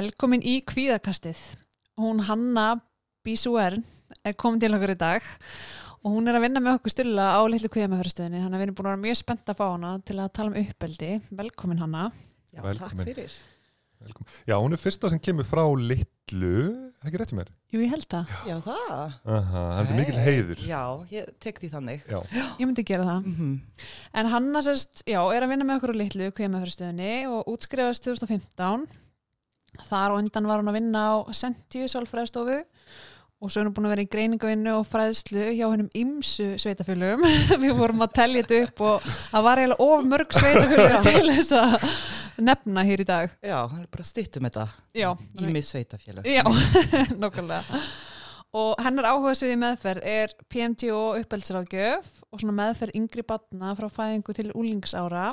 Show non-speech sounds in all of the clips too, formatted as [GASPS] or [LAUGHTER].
Velkomin í kvíðakastið. Hún Hanna Bísúern er komin til okkur í dag og hún er að vinna með okkur stilla á litlu kvíðamæðurstöðinni þannig að við erum búin að vera mjög spennt að fá hana til að tala um uppeldi. Velkomin Hanna. Já, Velkomin. takk fyrir. Velkomin. Já, hún er fyrsta sem kemur frá litlu, ekki rétt í mér? Jú, ég held það. Já, það. Aha, það er mikil heiður. Já, ég tek því þannig. Já, Ég myndi gera það. Mm En Hanna sérst, já, er að vinna með okkur á litlu kvíðamæðurstöðinni og útskrifast 2015. Þar og undan var hún að vinna á Sentiu sálfræðstofu og svo er hún búin að vera í greiningavinnu og fræðslu hjá hennum ymsu sveitafélögum. [LAUGHS] Við vorum að tellja þetta upp og það var eiginlega of mörg sveitafélög til þess að nefna hér í dag. Já, það er bara stýttum þetta Já, í mig sveitafélög. Já, [LAUGHS] nokkulega. Og hennar áhuga sviði meðferð er PMT og uppeldsráðgjöf og svona meðferð yngri batna frá fæðingu til úlingsára.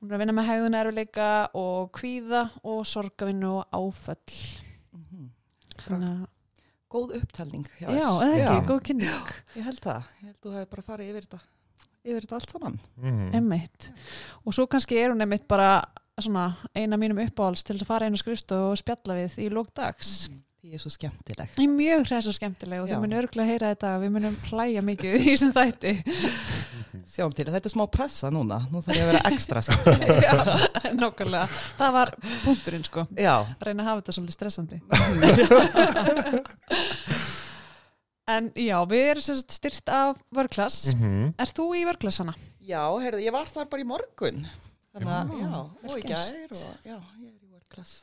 Hún er að vinna með hegðun erfileika og kvíða og sorgavinnu og áföll. Mhm. Þannig að, Góð upptalning. já, þér. eða ekki, Já, góð kynning. Ég held það. Ég held þú hefur bara farið yfir þetta. Yfir þetta allt saman. mm. Emmitt. Og svo kannski er hún emmitt bara svona eina mínum uppáhalds til að fara einu skrifstu og spjalla við í lókdags. Mm. Því er svo skemmtileg. Það er mjög hræs og skemmtileg og þau munum örgulega heyra þetta og við munum hlæja mikið í þessum þætti. [LAUGHS] Sjáum til, þetta er smá pressa núna. Nú þarf ég að vera ekstra skemmtileg. [LAUGHS] Já, nokkulega. Það var punkturinn sko. Já. Að reyna að hafa þetta svolítið stressandi. [LAUGHS] en já, við erum sem sagt styrt af vörklass. Mm Er þú í vörklass hana? Já, heyrðu, ég var þar bara í morgun. Þannig að, Já, já, og í gær og, já, ég er í World Class.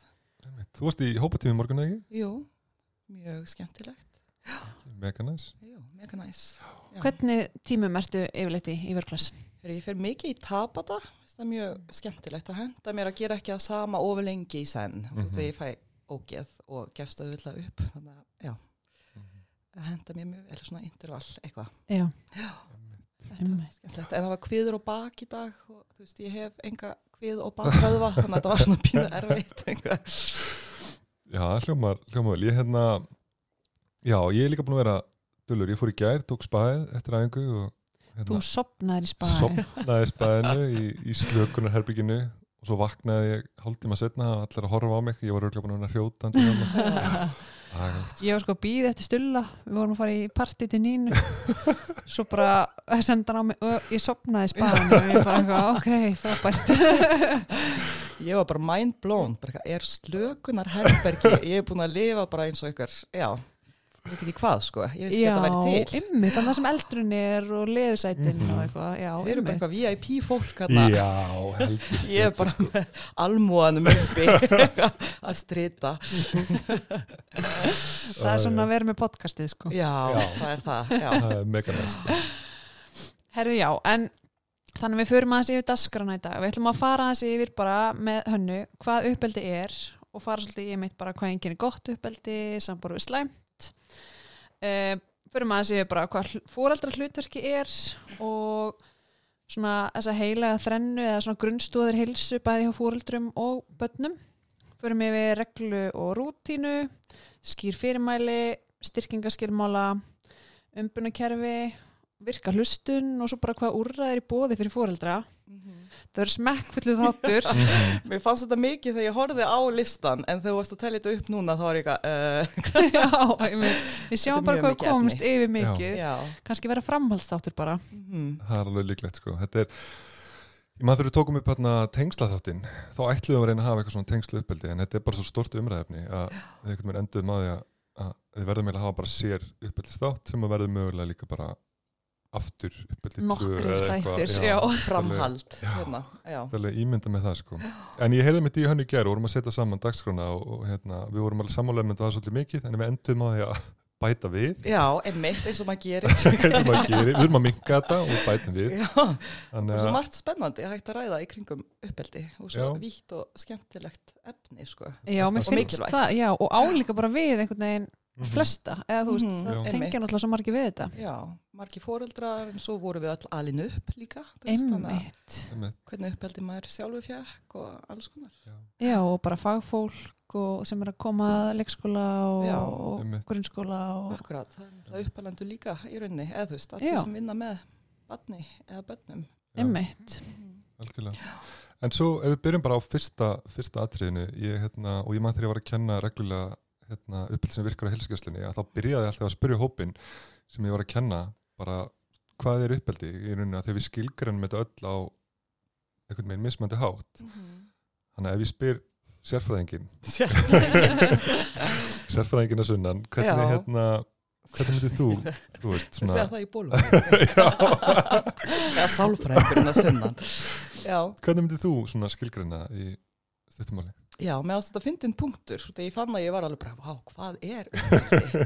Þú varst í hópatími morgun, ekki? Jú, mjög skemmtilegt. Mega næs. Jú, mega næs. Já. Hvernig tímum ertu yfirleitt í, vörklass? Ég fer mikið í tabata, það er mjög skemmtilegt að henda mér að gera ekki að sama ofur lengi í senn mm Mhm. þegar ég fæ ógeð og gefst auðvitað upp. Þannig að, já, að henda mér mjög, eða svona intervall eitthvað. Já, Þetta er skemmtilegt. En það var kviður og bak í dag og þú veist, ég hef enga kvið og bakhöðva, þannig að þetta var svona pínu erfitt. [LAUGHS] eitthvað. Já, hljómar, hljómar vel. Ég hérna, já, ég er líka búin að vera dullur. Ég fór í gær, tók spæð eftir æfingu og þú hérna, sopnaðir í spæði. sopnaði spæðinu í, í slökunarherbygginu og svo vaknaði ég hálftíma setna og allir að horfa á mig. Ég var örgulega búin að vera hrjótandi. hérna. [LAUGHS] Ægælt. Ég var sko að býða eftir stulla, við vorum að fara í partí til nínu, svo bara senda hann á mig og ég sopnaði spæðinu og ég bara ok, frábært. [LAUGHS] Ég var bara mind blown, bara eitthvað, er slökunar herbergi, [LAUGHS] ég hef búin að lifa bara eins og ykkur, já, ég veit ekki hvað sko, ég veist ekki að þetta væri til. ymmið, þannig það sem eldrun er og leðusætin Mhm. og eitthvað, já, Þeir eru bara eitthvað VIP fólk hérna, Já, heldur. [LAUGHS] ég er bara með [LAUGHS] almúanum uppi að strita. Það er svona að vera með podcastið, sko. Já, Já. það er það, já. Það er mega næs. sko. Herðu, já, en þannig við förum aðeins yfir dasgrana í dag. Við ætlum að fara aðeins yfir bara með hönnu hvað uppeldi er og fara svolítið í mitt bara hvað enginn er gott uppeldi, sambor við slæmt. Uh, förum aðeins yfir bara hvað fóreldra hlutverki er og svona þessa heilega þrennu eða svona grunnstóðir heilsu bæði hjá fóreldrum og börnum. Förum yfir reglu og rútínu, skýr fyrirmæli, styrkingaskilmála, umbunakerfi, virka hlustun og svo bara hvað úrraðir í bóði fyrir fóreldra. Það eru smekkfullu þáttur. [LAUGHS] Mér fannst þetta mikið þegar ég horfið á listan, en þegar þú varst að tellja þetta upp núna, þá var ég eitthvað, uh, [LAUGHS] Já, ég meina, við sjáum er bara hvað komst efni. yfir mikið. já. Kannski vera framhaldsþáttur bara. Mhm. Það er alveg líklegt sko. Þetta er, maður þegar við tókum upp hérna tengslaþáttinn, þá ætluðum við að reyna að hafa eitthvað svona tengslu uppeldi, en þetta er bara svo stort umræðefni að við einhvern veginn enduðum að því að, að við verðum eiginlega að hafa bara sér uppeldistátt sem að verðum mögulega líka bara aftur Nokkrir eða eitthvað. þættir, Já. Framhald, hérna, já. Það er alveg ímynda með það sko. En ég heyrði mitt í hönnu gær og vorum að setja saman dagskrána og, og hérna, við vorum alveg sammálega með það svolítið mikið, en við endum á því að bæta við, Já, einmitt eins og maður gerir. [LAUGHS] eins og maður gerir, við erum að minka þetta og bætum við. Já, og Þannig svo að, margt spennandi hægt að ræða í kringum uppeldi og svo vítt og skemmtilegt efni, sko. Já, mér Og finnst það, já, og álíka bara við einhvern veginn Mhm. flesta, eða þú veist, Mhm, það tengja náttúrulega svo margir við þetta. Já, margi fóreldrar, en svo vorum við all alin upp líka. Einmitt. Hvernig uppeldi maður sjálfur fjekk og alls konar. já. Já, og bara fagfólk og sem er að koma að leikskóla og, Já, og grunnskóla og Akkurat, það er uppalendur líka í rauninni, eða þú veist, Já. allir sem vinna með badni eða börnum. einmitt. En svo ef við byrjum bara á fyrsta, fyrsta atriðinu, ég, hérna, og ég mann þegar ég var að kenna reglulega hérna, uppbyrð sem virkar á helsugjastlunni, að þá byrjaði ég alltaf að spyrja hópin sem ég var að kenna, bara hvað er uppbyldi í rauninni? Að þegar við skilgrannum þetta öll á einhvern veginn mismandi hátt. Þannig að ef ég spyr sérfræðingin, sérfræðingin [LAUGHS] að sunnan, hvernig Já. hérna, hvernig myndir þú, [LAUGHS] þú veist, Segja svona, það í bólum? [LAUGHS] Já, sálfræðingurinn að sunnan. Já, hvernig myndir þú svona skilgranna í stuttumáli? já, með að þetta fyndin punktur. Þegar ég fann að ég var alveg bara, hvað er uppeldi?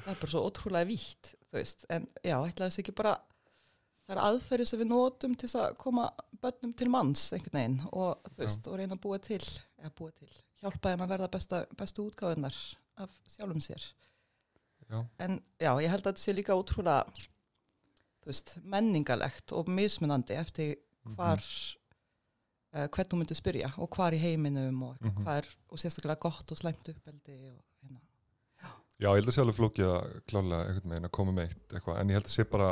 það er bara svo ótrúlega vítt þú veist, en já, ætlaði þess ekki bara það er aðferði sem við notum til að koma börnum til manns einhvern veginn og þú veist, og reyna að búa til eða búa til, hjálpa þeim að verða besta, bestu útgáðunar af sjálfum sér Já, en já, ég held að þetta sé líka ótrúlega þú veist, menningalegt og mismunandi eftir hvar uh, hvern þú myndir spyrja og hvar í heiminum og, mm Mhm. hvað er, og sérstaklega gott og slæmt uppeldi og. Já, ég held að sé alveg flókið að klála einhvern veginn að koma með eitt eitthvað, en ég held að sé bara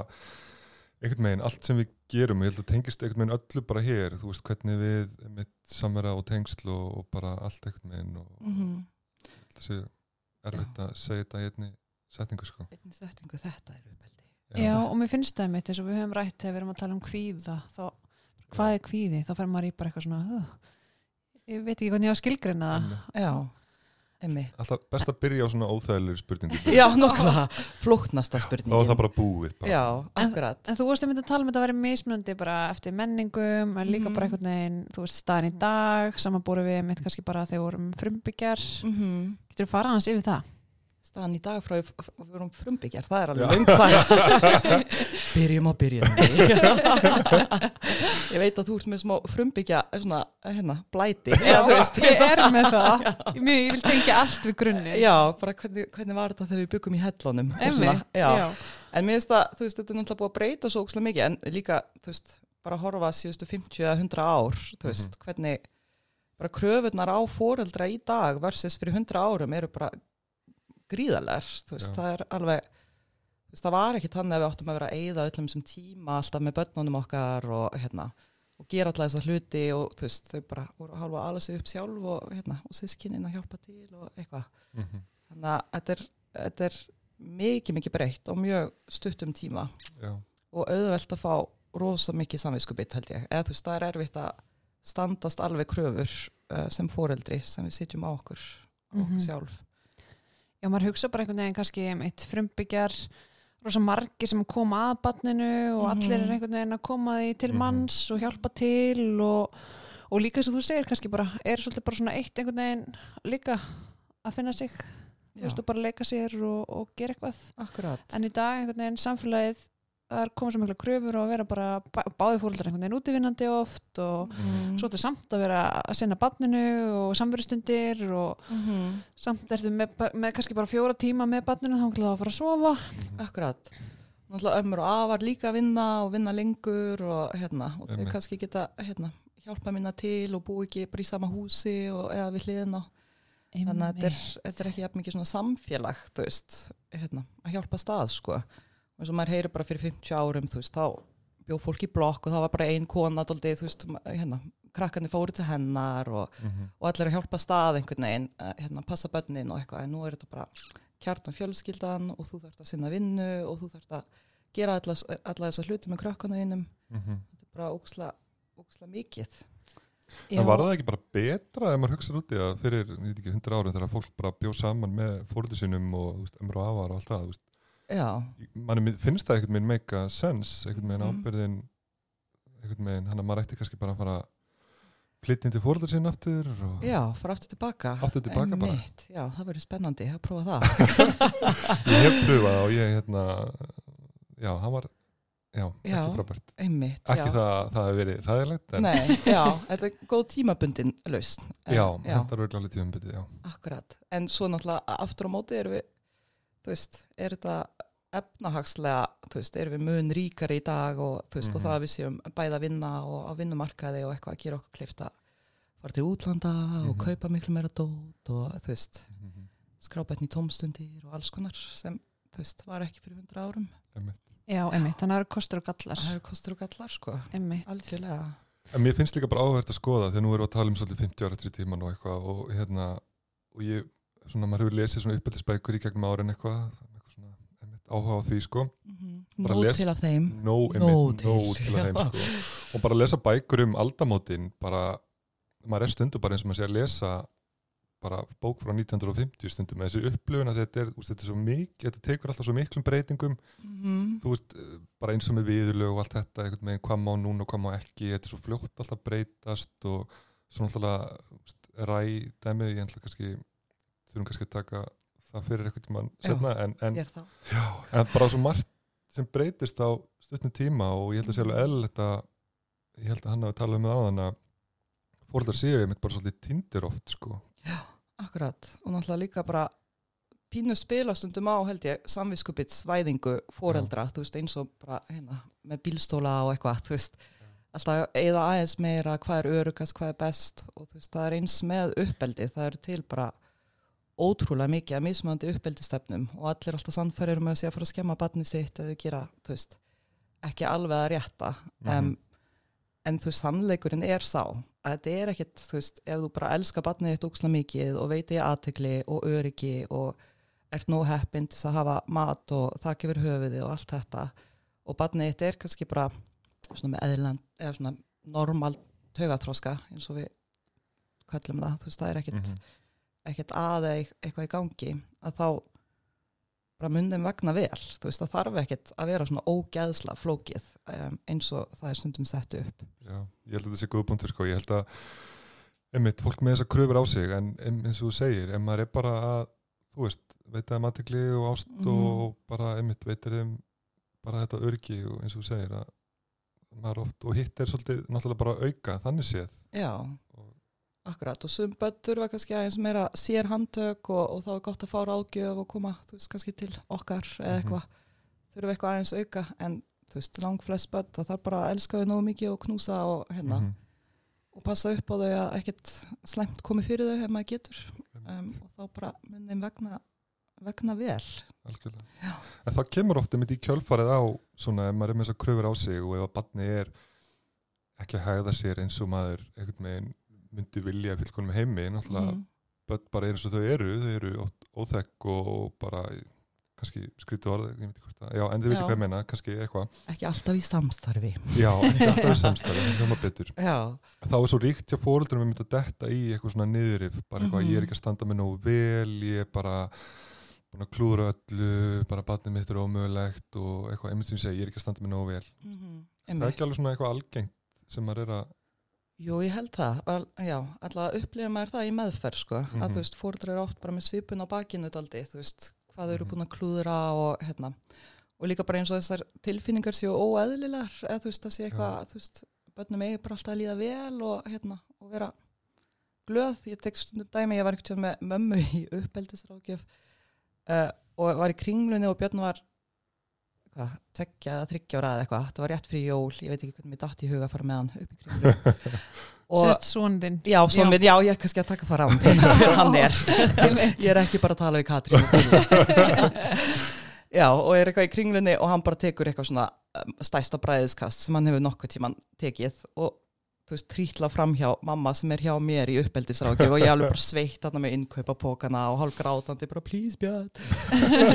einhvern veginn, allt sem við gerum, ég held að tengist einhvern veginn öllu bara hér, þú veist hvernig við mitt samverða og tengsl og, og bara allt einhvern veginn og mm -hmm. ég held að sé erfitt að segja þetta í einni setningu sko. einnig settingu þetta er uppeldi Já, og mér finnst það mitt eins og við höfum rætt þegar við erum að tala um kvíða þá, hvað er kvíði? Þá fer maður í bara eitthvað svona uh, ég veit ekki hvernig ég á að skilgreina það já, Alltaf best að byrja á svona óþægilegur spurningu. [LAUGHS] Já, nokkla, flóknasta þá er spurningin það bara búið bara. já, akkurat. En þú veist að mynda að tala um þetta að vera mismunandi bara eftir menningum en líka Mhm. bara einhvern veginn, þú veist, staðin í dag samanbúru við mitt kannski bara þegar við vorum frumbyggjar. Mm Getur þú fara hans yfir það? Staðan í dag frá f- við vorum frumbyggjar, það er alveg Já. löngsaga [LAUGHS] byrjum á byrjun ég veit að þú ert með smá frumbyggja svona, hérna, blæti veist. ég er með það. [LAUGHS] Mér, Ég vil tengja allt við grunni já, bara hvernig, hvernig var þetta þegar við byggum í hellunum svona, já. já. en mér finnst það, þú veist, þetta er náttúrulega búið að breyta svo ókslega mikið, en líka, þú veist bara að horfa síðustu 50 eða 100 ár þú veist, hvernig bara kröfunar á foreldra í dag versus fyrir 100 árum eru bara gríðalegar, þú veist, það er alveg veist, það var ekki þannig að við áttum að vera að eyða öllum sem tíma alltaf með börnunum okkar og hérna, og gera alltaf þessa hluti og veist, þau bara voru að halva ala sig upp sjálf og hérna, og sískininn að hjálpa til og eitthvað, Mhm. þannig að þetta er, þetta er mikið, mikið breytt og mjög stuttum tíma Já. og auðvelt að fá rosa mikið samviskubit held ég, eða þú veist, það er erfitt að standast alveg kröfur uh, sem foreldri sem við sitjum á okkur á okkur Mhm. sjálf Já, maður hugsa bara einhvern veginn kannski um eitt frumbyggjar rosa margir sem koma að barninu og Mhm. allir er einhvern veginn að koma því til Mhm. manns og hjálpa til og, og líka sem þú segir kannski bara er svolítið bara svona eitt einhvern veginn líka að finna sig þú veist og bara leika sér og, og gera eitthvað akkurat en í dag einhvern veginn samfélagið það er komið svo mikla kröfur og að vera bara bá, báði fóreldrar einhvern veginn útivinnandi oft og mm. svo er þetta samt að vera að sinna barninu og samverustundir og mm samt ertu með, með kannski bara fjóra tíma með barninu þá ætlaðu að fara að sofa. Akkurat. Náttúrulega ömmur og afar líka að vinna og vinna lengur og hérna og þau Einmitt. kannski geta hérna hjálpa minna til og bú ekki bara í sama húsi og eða við hliðina. Þannig að þetta er, þetta er ekki jafn mikið svona samfélag þú veist, hérna, að hjálpa stað sko, og eins og maður heyrir bara fyrir 50 árum, þú veist, þá bjóð fólk í blokk og það var bara ein kona daldið, þú veist, hérna, krakkarnir fóru til hennar og, Mhm. og allir að hjálpa stað einhvern veginn, hérna, passa bönnin og eitthvað, en nú er þetta bara kjartan fjölskyldan og þú þarft að sinna vinnu og þú þarft að gera alla, alla þessa hluti með krakkarnuðinum, Mhm. þetta er bara óksla, óksla mikið. En var það ekki bara betra ef maður hugsaður úti að fyrir, ég veit ekki, 100 árum þegar fólk bara bjóð saman með fóröldu sinum og afar og allt það, þú veist, Já, manni finnst það einhvern veginn make a sense, einhvern veginn Mhm. ábyrðin, einhvern veginn, hann að maður ætti kannski bara að fara inn til fóröldur sinna aftur og já, fara aftur tilbaka. Aftur til baka bara. Já, það verður spennandi að prófa það. [LAUGHS] ég hef pröfað og ég, hérna, já, hann var, já, Já. ekki frábært. Einmitt, Ekki já. það, það hefur verið ræðilegt, en Nei, já, þetta er góð tímabundin lausn. Já, þetta er alveg tíðumbyrðið, já. akkurat. En svo náttúrulega aftur á móti erum við, þú veist, er þetta efnahagslega, þú veist, erum við mun ríkari í dag og þú veist, og Mhm. það að við séum bæða að vinna og á vinnumarkaði og eitthvað að gera okkur klift að fara til útlanda og Mhm. kaupa miklu meira dót og þú veist, Mhm. skrábætni tómstundir og alls konar sem, þú veist, var ekki fyrir 100 árum. Einmitt. Já, einmitt, þannig að það eru kostur og gallar Það eru kostur og gallar, sko. einmitt. Algjörlega. En mér finnst líka bara áhverð að skoða þegar nú erum við að tala um svolítið 50 ára, 30 tíman og eitthvað og hérna, og ég, svona, maður hefur lesið svona uppbyldisbækur í gegnum árin eitthvað, eitthvað svona, einmitt, áhuga á því, sko, Bara Nóg les- til af þeim. Nóg einmitt, til, nóg til að þeim, sko, og bara lesa bækur um aldamótin, bara, maður er stundum bara eins og maður sé að lesa bara bók frá 1950 stundum. Með þessi upplifun að þetta er, úst, þetta er svo mikið, þetta tekur alltaf svo miklum breytingum. Mhm. þú veist, bara eins og með viðurlög og allt þetta, einhvern veginn, hvað má núna og hvað má ekki þetta er svo fljótt alltaf breytast og svo náttúrulega þú veist, ræ dæmið, ég ætla kannski þurfum kannski að taka það fyrir eitthvað tíma setna, en, en, Þér þá. en bara svo margt sem breytist á stutnum tíma og ég held að alveg eðlilegt að ég held að hann hafi talað um það áðan að fórhaldar séu ég mitt bara svolítið tindir oft sko. Akkurat, og náttúrulega líka bara pínu spila stundum á held ég samviskupits væðingu foreldra þú veist eins og bara hérna með bílstóla og eitthvað, þú veist alltaf eða aðeins meira hvað er örugast, hvað er best og þú veist það er eins með uppeldi, það eru til bara ótrúlega mikið að mismöndi uppeldistefnum og allir alltaf sannfærir um að sé að fara að skemma barni sitt eða gera, þú veist ekki alveg að rétta Mhm. um, en þú veist, sannleikurinn er sá að þetta er ekkit, þú veist, ef þú bara elskar barnið þitt ókslega mikið og veit ég aðtegli og öryggi og ert nú heppinn til að hafa mat og þakk yfir höfuði og allt þetta og barnið þitt er kannski bara svona með eðlan, eða svona normal taugatróska eins og við köllum það, þú veist, það er ekkit Mhm. Ekkert að eða eitthvað í gangi að þá bara myndum vegna vel þú veist það þarf ekkert að vera svona ógeðsla flókið um, eins og það er stundum sett upp Já, ég held að þetta sé góð punktur sko. ég held að einmitt, fólk með þess að kröfur á sig en eins og þú segir, ef maður er bara að þú veist, veit að matikli og ást Mhm. og bara einmitt veitir þeim bara þetta örgi og eins og þú segir að maður oft, og hitt er svolítið náttúrulega bara auka, þannig séð já, og, akkurat og sum börn þurfa kannski aðeins meira sér handtök og, og þá er gott að fá ráðgjöf og koma, þú veist, kannski til okkar eða Mhm. eitthvað, þurfa eitthvað aðeins auka en þú veist, lang flest börn það þarf bara að elska þau nógu mikið og knúsa og hérna, Mhm. og passa upp á þau að ekkert slæmt komi fyrir þau ef maður getur. Um, og þá bara mun þeim vegna, vegna vel. Algjörlega. En það kemur ofta mitt í kjölfarið á svona ef maður er með þess að kröfur á sig og ef að batni er ekki að hægða sér eins og maður einhvern veginn myndi vilja fylgkonum heimi, náttúrulega Mhm. börn bara eru eins og þau eru, þau eru óþekk og bara kannski skrítið orð, ég veit ekki hvort það, já, en þið veit Já. hvað ég menna, kannski eitthvað. Ekki alltaf í samstarfi. Já, ekki alltaf í [LAUGHS] samstæði, það hljóma betur. Já, þá er svo ríkt hjá fóröldurum að mynda að detta í eitthvað svona niðurif, bara eitthvað, Mhm. ég er ekki að standa mig nógu vel, ég er bara að klúðra öllu, bara batnið mitt er ómögulegt og eitthvað, einmitt sem ég segi, ég er ekki að standa mig nógu vel. Mm það er ekki alveg svona eitthvað algengt sem maður er að Jú, ég held það, já, alltaf upplifa maður það í meðferð, sko, að Mhm. þú veist, fórdrar eru oft bara með svipun á bakinu daldi, þú veist, hvað þau eru Mhm. búin að klúðra og hérna, og líka bara eins og þessar tilfinningar séu óeðlilegar, eða þú veist, það sé eitthvað, þú veist, börnum eigi bara alltaf að líða vel og hérna, og vera glöð, ég tek stundum dæmi, ég var veginn með mömmu í uppeldisrákjöf uh, og var í kringlunni og Björn var tekja eða þryggja ára eða eitthvað, það var rétt fyrir jól, ég veit ekki hvernig mér datt í huga að fara með hann upp í kringlu [LAUGHS] og Sérst svonðinn Já, svo Já. já, ég er kannski að taka fara á hann [LAUGHS] [LAUGHS] er. Ég er ekki bara að tala við Katrín. já, og er eitthvað í kringlunni og hann bara tekur eitthvað svona um, stæsta bræðiskast sem hann hefur nokkuð tíman tekið og veist, trítla fram hjá mamma sem er hjá mér í uppeldisráki og ég alveg bara sveitt hann með innkaupa pókana og hálf grátandi bara please Björn,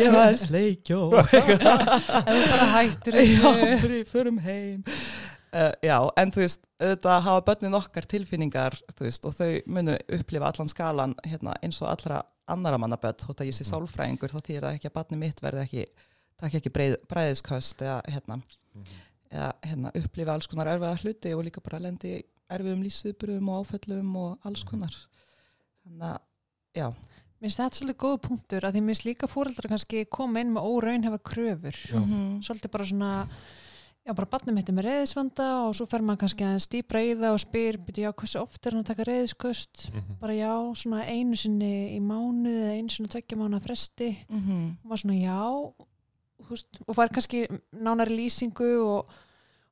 ég var sleikjó. [LAUGHS] Ef þú bara hættir já, förum heim. Uh, já, en þú veist auðvitað hafa börnin okkar tilfinningar veist, og þau munu upplifa allan skalan hérna, eins og allra annara manna börn. Þótt að ég sé Mm. sálfræðingur þá þýr það ekki að barni mitt verði ekki ekki breið, bræðisköst eða, hérna, eða hérna, upplifa alls konar erfiða hluti og líka bara lendi í erfiðum lífsviðburum og áföllum og alls konar þannig að, já Mér finnst þetta svolítið góð punktur að því mér finnst líka fóreldrar kannski koma inn með óraunhefa kröfur Já. Mhm. svolítið bara svona já bara barnið mitt er með reyðisvanda og svo fer maður kannski aðeins dýbra í það og spyr byrja, já, hversu oft er hann að taka reyðisköst Mhm. bara já, svona einu sinni í mánuð eða einu sinni tveggja mánuða fresti Mhm. og maður svona já húst, og fær kannski nánari lýsingu og,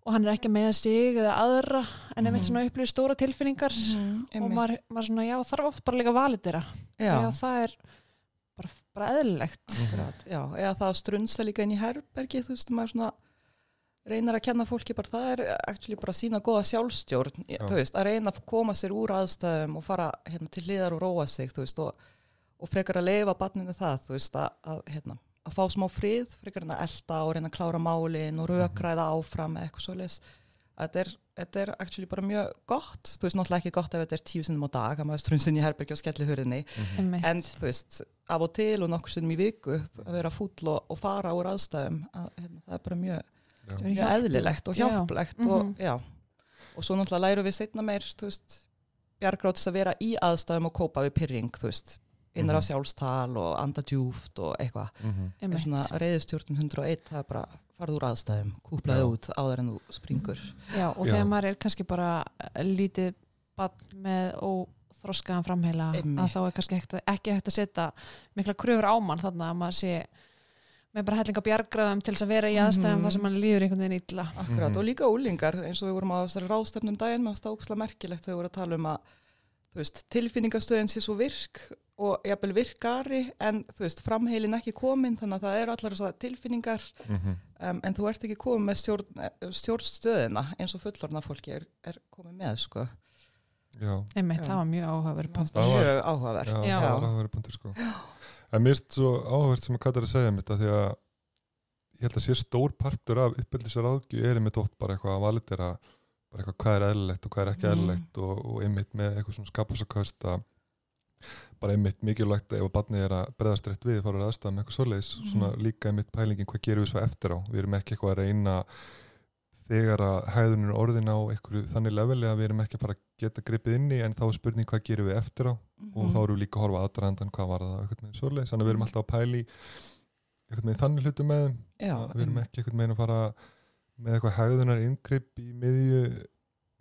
og hann er ekki með sig eða aðra en einmitt Mhm. svona upplýði stóra tilfinningar og Einmitt. maður, maður svona já þarf oft bara líka að validera já. já það er bara, bara eðlilegt Akkurat, já, eða það að strunsa líka inn í herbergi, þú veist, maður svona reynar að kenna fólki bara, það er actually bara sína góða sjálfstjórn, Já. þú veist, að reyna að koma sér úr aðstæðum og fara hérna, til hliðar og róa sig, þú veist, og, og frekar að leifa barninu það, þú veist, að, að, hérna, að fá smá frið, frekar en að elda og reyna að klára málin og rökræða áfram eða eitthvað svoleiðis. Þetta er, þetta er actually bara mjög gott, þú veist, náttúrulega ekki gott ef þetta er tíu sinnum á dag, að maður strunsin í herbergi og skelli hurðinni, Einmitt. en þú veist, af og til og nokkur sinnum í viku að vera fúll og, og fara úr aðstæðum, að, hérna, það er bara mjög Já. Mjög eðlilegt og Já. hjálplegt Mhm. og, já. og svo náttúrulega læru við setna meir bjargrátis að vera í aðstæðum og kópa við pyrring þú veist, innra Mhm. sjálfstal og anda djúft og eitthvað Mhm. en Einmitt. svona reyðistjórnum 101 það er bara farð úr aðstæðum, kúplaði Já. út áður en þú springur Já, og Já. þegar maður er kannski bara eh, lítið barn með óþroskaðan framheila Einmitt. að þá er kannski ekki, ekki hægt að setja mikla kröfur á mann þannig að maður sé með bara hellinga bjargraðum til þess að vera í aðstæðum Mhm. þar sem mann líður einhvern veginn illa Akkurat, Mhm. og líka úlingar eins og við vorum á þessari rástefnum daginn með það óksla merkilegt þegar við vorum að tala um að veist, tilfinningastöðin sé svo virk og jafnvel virkari en þú veist, framheilin ekki komin þannig að það eru allar þessar tilfinningar Mhm. um, en þú ert ekki komin með stjórn, eh, stjórnstöðina eins og fullorna fólki er, er komin með sko. Einmitt, það var mjög áhugaverð var- mjög áhugavert já, Já. það var að vera punktur sko En mér finnst svo áhverð sem að Katar að segja mitt að því að ég held að sé stór partur af uppeldisraðgju er einmitt oft bara eitthvað að validera bara eitthvað hvað er eðlilegt og hvað er ekki Mm. eðlilegt og, og einmitt með eitthvað svona skapasakaust að bara einmitt mikilvægt ef að barnið er að breðast rétt við fara að aðstæða með eitthvað svoleiðis Mhm. svona líka einmitt pælingin hvað gerum við svo eftir á við erum ekki eitthvað að reyna þegar að hæðunum er orðin á einhverju þannig leveli að við erum ekki að fara að geta gripið inn í en þá er spurning hvað gerum við eftir á og Mhm. þá erum við líka að horfa aðdraðandan hvað var það eitthvað með svoleiðis, þannig að við erum Mhm. alltaf að pæli eitthvað með þannig hlutum með Já, við erum ekki eitthvað með að fara með eitthvað hægðunar inngripp í miðju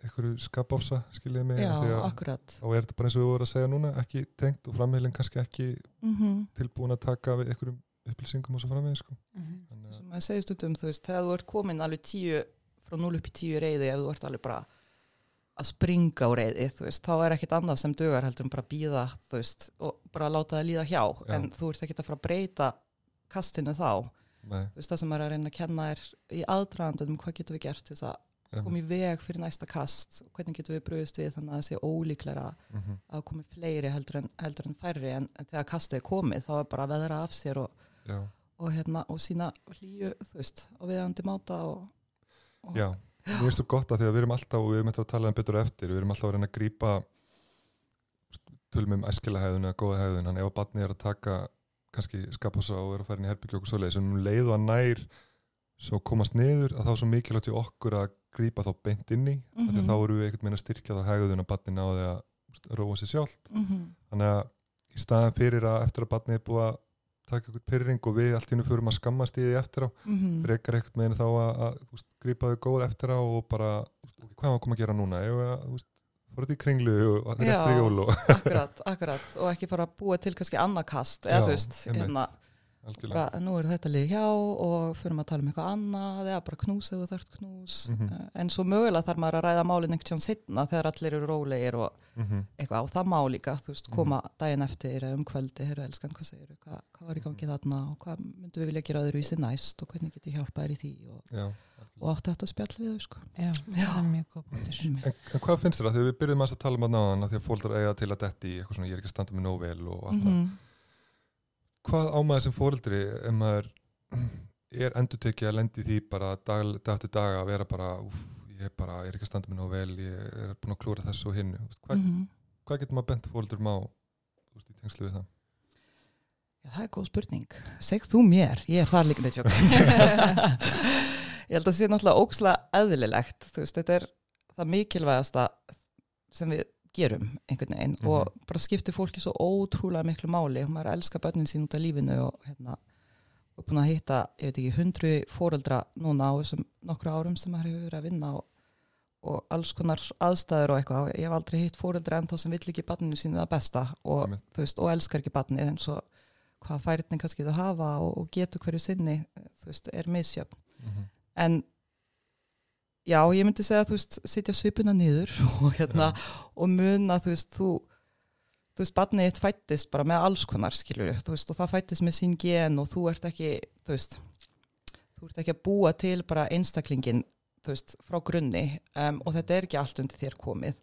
eitthvað skapáfsa skiljiði mig já, að- akkurat. og er þetta bara eins og við vorum að segja núna ekki tengt og framheilin kannski ekki mm tilbúin að taka við einhverjum upplýsingum og svo framvegis sko. Þannig að- sem maður segir stundum, þú veist, þegar þú ert komin alveg tíu, frá 0 upp í 10 reyði ef þú ert alveg bara að springa á reyði, þú veist, þá er ekkit annað sem dugar heldur en bara býða, þú veist og bara láta það líða hjá, Já. en þú ert ekkit að fara að breyta kastinu þá. Nei, þú veist, það sem maður er að reyna að kenna er í aðdraðandunum, hvað getum við gert til þess að koma í veg fyrir næsta kast hvernig getum við bröðist við þannig að það sé ólíklega mhm, að komi fleiri heldur en, heldur en færri en, en þegar kastið er komið þá er bara að veðra af sér og, já, og, hérna, og sína hlýju þú veist, og viðandi máta og, og já. Mér finnst þú gott að því að við erum alltaf og við erum eftir að tala um betur eftir, við erum alltaf að reyna að grípa tölum um æskilega hegðun eða góða hegðun, hann ef að barni er að taka kannski skapasa og er að fara inn í herbyggja okkur svoleiðis, en um leið og að nær svo komast niður að þá er svo mikilvægt í okkur að grípa þá beint inn í mm Mhm. þá erum við einhvern veginn að styrkja það hegðun að barni náði að róa sér sjálft Mhm. þannig að í staðan fyrir að eftir að barni er búið að taka eitthvað pyrring og við allt í hennu fyrir að skammast í því eftir á Mhm. frekar eitthvað með þá að, að grípa þau góð eftir á og bara hvað var að koma að gera núna fór þetta í kringlu og rétt Já. fyrir jól og akkurat, akkurat og ekki fara að búa til kannski annað kast eða þú veist, hérna bara, nú er þetta lið hjá og fyrir maður að tala um eitthvað annað eða bara knús ef þú þarft knús. Mhm. Eh, en svo mögulega þarf maður að ræða málinn einhvern tján setna þegar allir eru rólegir og mm eitthvað og það má líka, þú veist, Mhm. koma daginn eftir eða um kvöldi, heyrðu elskan, hvað segir hvað, hvað var í gangi þarna og hvað myndum við vilja gera öðru í sig næst og hvernig get ég hjálpa þér í því? Og, Já, og átti þetta spjall við þau sko. Já, það er mjög góð en, en hvað finnst þér að því við aðeins að tala um að náðan að því að fólk er hvað á maður sem fóreldri ef maður er endur tekið að lendi því bara dag, dag til dag að vera bara úf, ég bara, er ekki að standa mig nóg vel ég er búin að klúra þessu og hinnu hvað, Mhm. hvað getur maður bent fóreldrum á þú veist, í tengslu við það Já, það er góð spurning. Segð þú mér, ég er með tjók. [LAUGHS] ég held að það sé náttúrulega ókslega eðlilegt. Þú veist, þetta er það mikilvægasta sem við gerum einhvern veginn Mhm. og bara skiptir fólki svo ótrúlega miklu máli. Maður elskar börnin sín út af lífinu og hérna, og búin að hitta, ég veit ekki, hundru fóreldra núna á þessum nokkru árum sem maður hefur verið að vinna og, og alls konar aðstæður og eitthvað. Ég hef aldrei hitt fóreldra ennþá sem vill ekki barninu sínu það besta og, þú veist, og elskar ekki barnið en svo hvað færitni kannski þau hafa og, og getur hverju sinni, þú veist, er misjöfn. mm -hmm. En já, ég myndi segja að þú veist, sitja svipuna niður [LAUGHS] og hérna, og muna, þú veist, þú þú veist, barnið þitt fættist bara með alls konar, skilur þú veist, og það fættist með sín gen og þú ert ekki, þú veist þú ert ekki að búa til bara einstaklingin þú veist, frá grunni um, og þetta er ekki allt undir þér komið.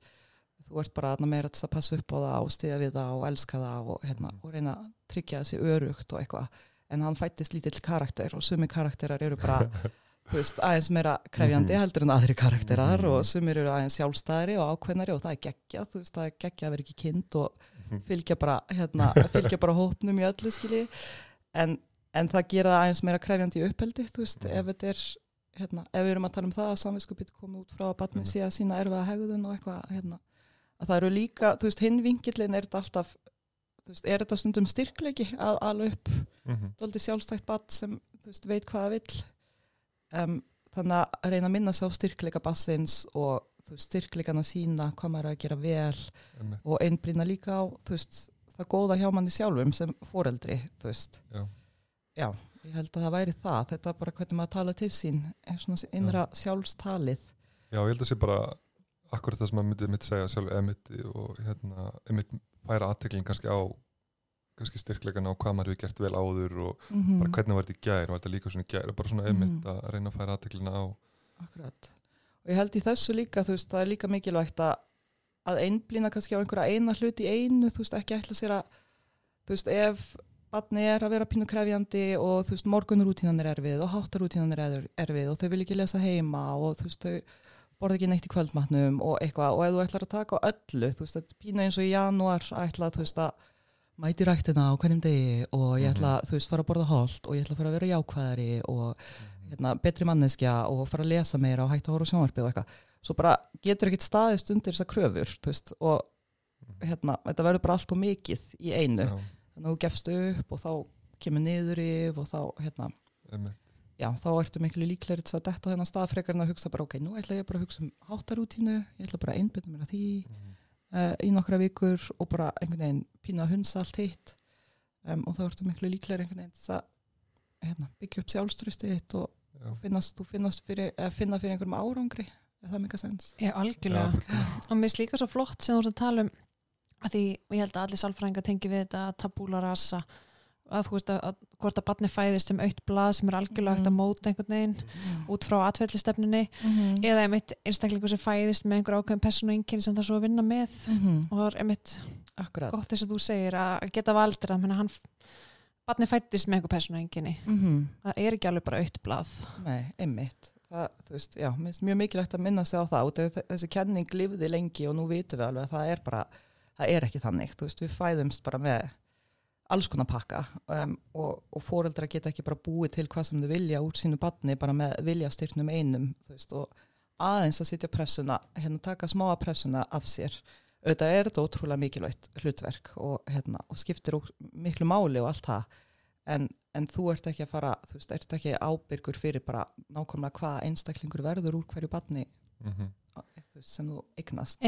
Þú ert bara að meira að passa upp á það og stiða við það og elska það og, hérna, og reyna að tryggja þessi örugt og eitthvað. En hann fættist lítill karakter og sumi karakterar eru bara [LAUGHS] þú veist, aðeins meira krefjandi Mhm. heldur en aðri karakterar Mhm. og sumir eru aðeins sjálfstæðari og ákveðnari og það er geggja, þú veist, það er geggja að vera ekki kind og Mhm. fylgja bara, hérna, fylgja bara hópnum í öllu skilji en, en það gera það aðeins meira krefjandi í uppeldi þú veist, Mhm. ef þetta er hérna, ef við erum að tala um það að samvinskupið komið út frá að batnið sé að sína erfiða hegðun og eitthvað hérna, að það eru líka, þú veist, hinn vingillin er þetta alltaf þú veist, er þetta stundum styrkleiki að alveg upp Mhm. dóldi sjálfstætt bat sem þú veist, veit hvað það vill um, þannig að reyna að minna sig á styrkleika bassins og þú veist, styrkleikan að sína hvað maður að gera vel Einmitt. og einblýna líka á veist, það góða hjá manni sjálfum sem foreldri Já. já, ég held að það væri það þetta er bara hvernig maður tala til sín innra sjálfstalið Já, ég held að sé bara akkurat það sem maður myndi mitt segja sjálf emitti og hérna, emitt færa aðteklin kannski á kannski styrklegan á hvað maður hefur gert vel áður og mm bara hvernig var þetta í gær, var þetta líka svona í gær bara svona Mhm. að reyna að færa aðteklina á Akkurat. Og ég held í þessu líka, þú veist, það er líka mikilvægt að, að einblýna kannski á einhverja eina hlut í einu, þú veist, ekki ætla sér að, þú veist, ef barni er að vera pínu krefjandi og þú veist, morgunrútínan er erfið og háttarútínan er er- erfið og þau vil ekki lesa heima og þú veist, þau borða ekki neitt í kvöldmatnum og eitthvað og ef þú ætlar að taka á öllu, þú veist, þetta er pínu eins og í janúar ætla, þú veist, að mæti ræktina á hverjum degi og ég ætla, þú veist, fara að borða holt og ég ætla að fara að vera jákvæðari og hérna, betri manneskja og fara að lesa meira og hægt að horfa á sjónvarpið og eitthvað. Svo bara getur ekkert staðist undir þessar kröfur veist, og hérna, þetta verður bara allt og mikið í einu. Já, þannig að þú gefst upp og þá kemur niður yf og þá hérna, já, þá ertu miklu líklegri til að detta þennan stað frekar en að hugsa bara ok, nú ætla ég bara að hugsa um háttarútínu ég ætla bara að einbyrna mér að því uh, í nokkra vikur og bara einhvern veginn pína að hunsa allt hitt. Um, og þá ertu miklu líklegri einhvern veginn til að hérna, byggja upp sjálfströstið þitt og Já, finnast, þú finnast fyrir, eða finna fyrir einhverjum árangri ef það mikið sens Já, algjörlega. Já, og mér finnst líka svo flott sem þú ert að tala um að því, og ég held að allir sálfræðingar tengi við þetta tabúla rasa að þú veist að, að hvort að barni fæðist um aukt blað sem er algjörlega hægt að Mhm. móta einhvern veginn út frá atfellistefnunni -hmm. eða einmitt einstaklingu sem fæðist með einhver ákveðin persónu einkenni sem það svo að vinna með. Og það er einmitt Akkurat. gott þess að þú segir að geta valdir að hann barni fættist með einhver persónu einkenni -hmm. það er ekki alveg bara aukt blað. Nei, einmitt. Það, þú veist, já, mjög mikilvægt að minna sig á það og þe- þessi kenning lifði lengi og nú vitum við alveg að það er bara það er ekki þannig, þú veist, við fæðumst bara með alls konar pakka um, og, og fóreldra geta ekki bara búið til hvað sem þau vilja úr sínu badni bara með viljastyrnum einum veist, og aðeins að sitja pressuna hérna taka smáa pressuna af sér. Auðvitað er þetta ótrúlega mikilvægt hlutverk og, hérna, og skiptir miklu máli og allt það. En, en þú ert ekki að fara þú veist, ert ekki ábyrgur fyrir bara nákvæmlega hvað einstaklingur verður úr hverju badni Mhm. veist, sem þú eignast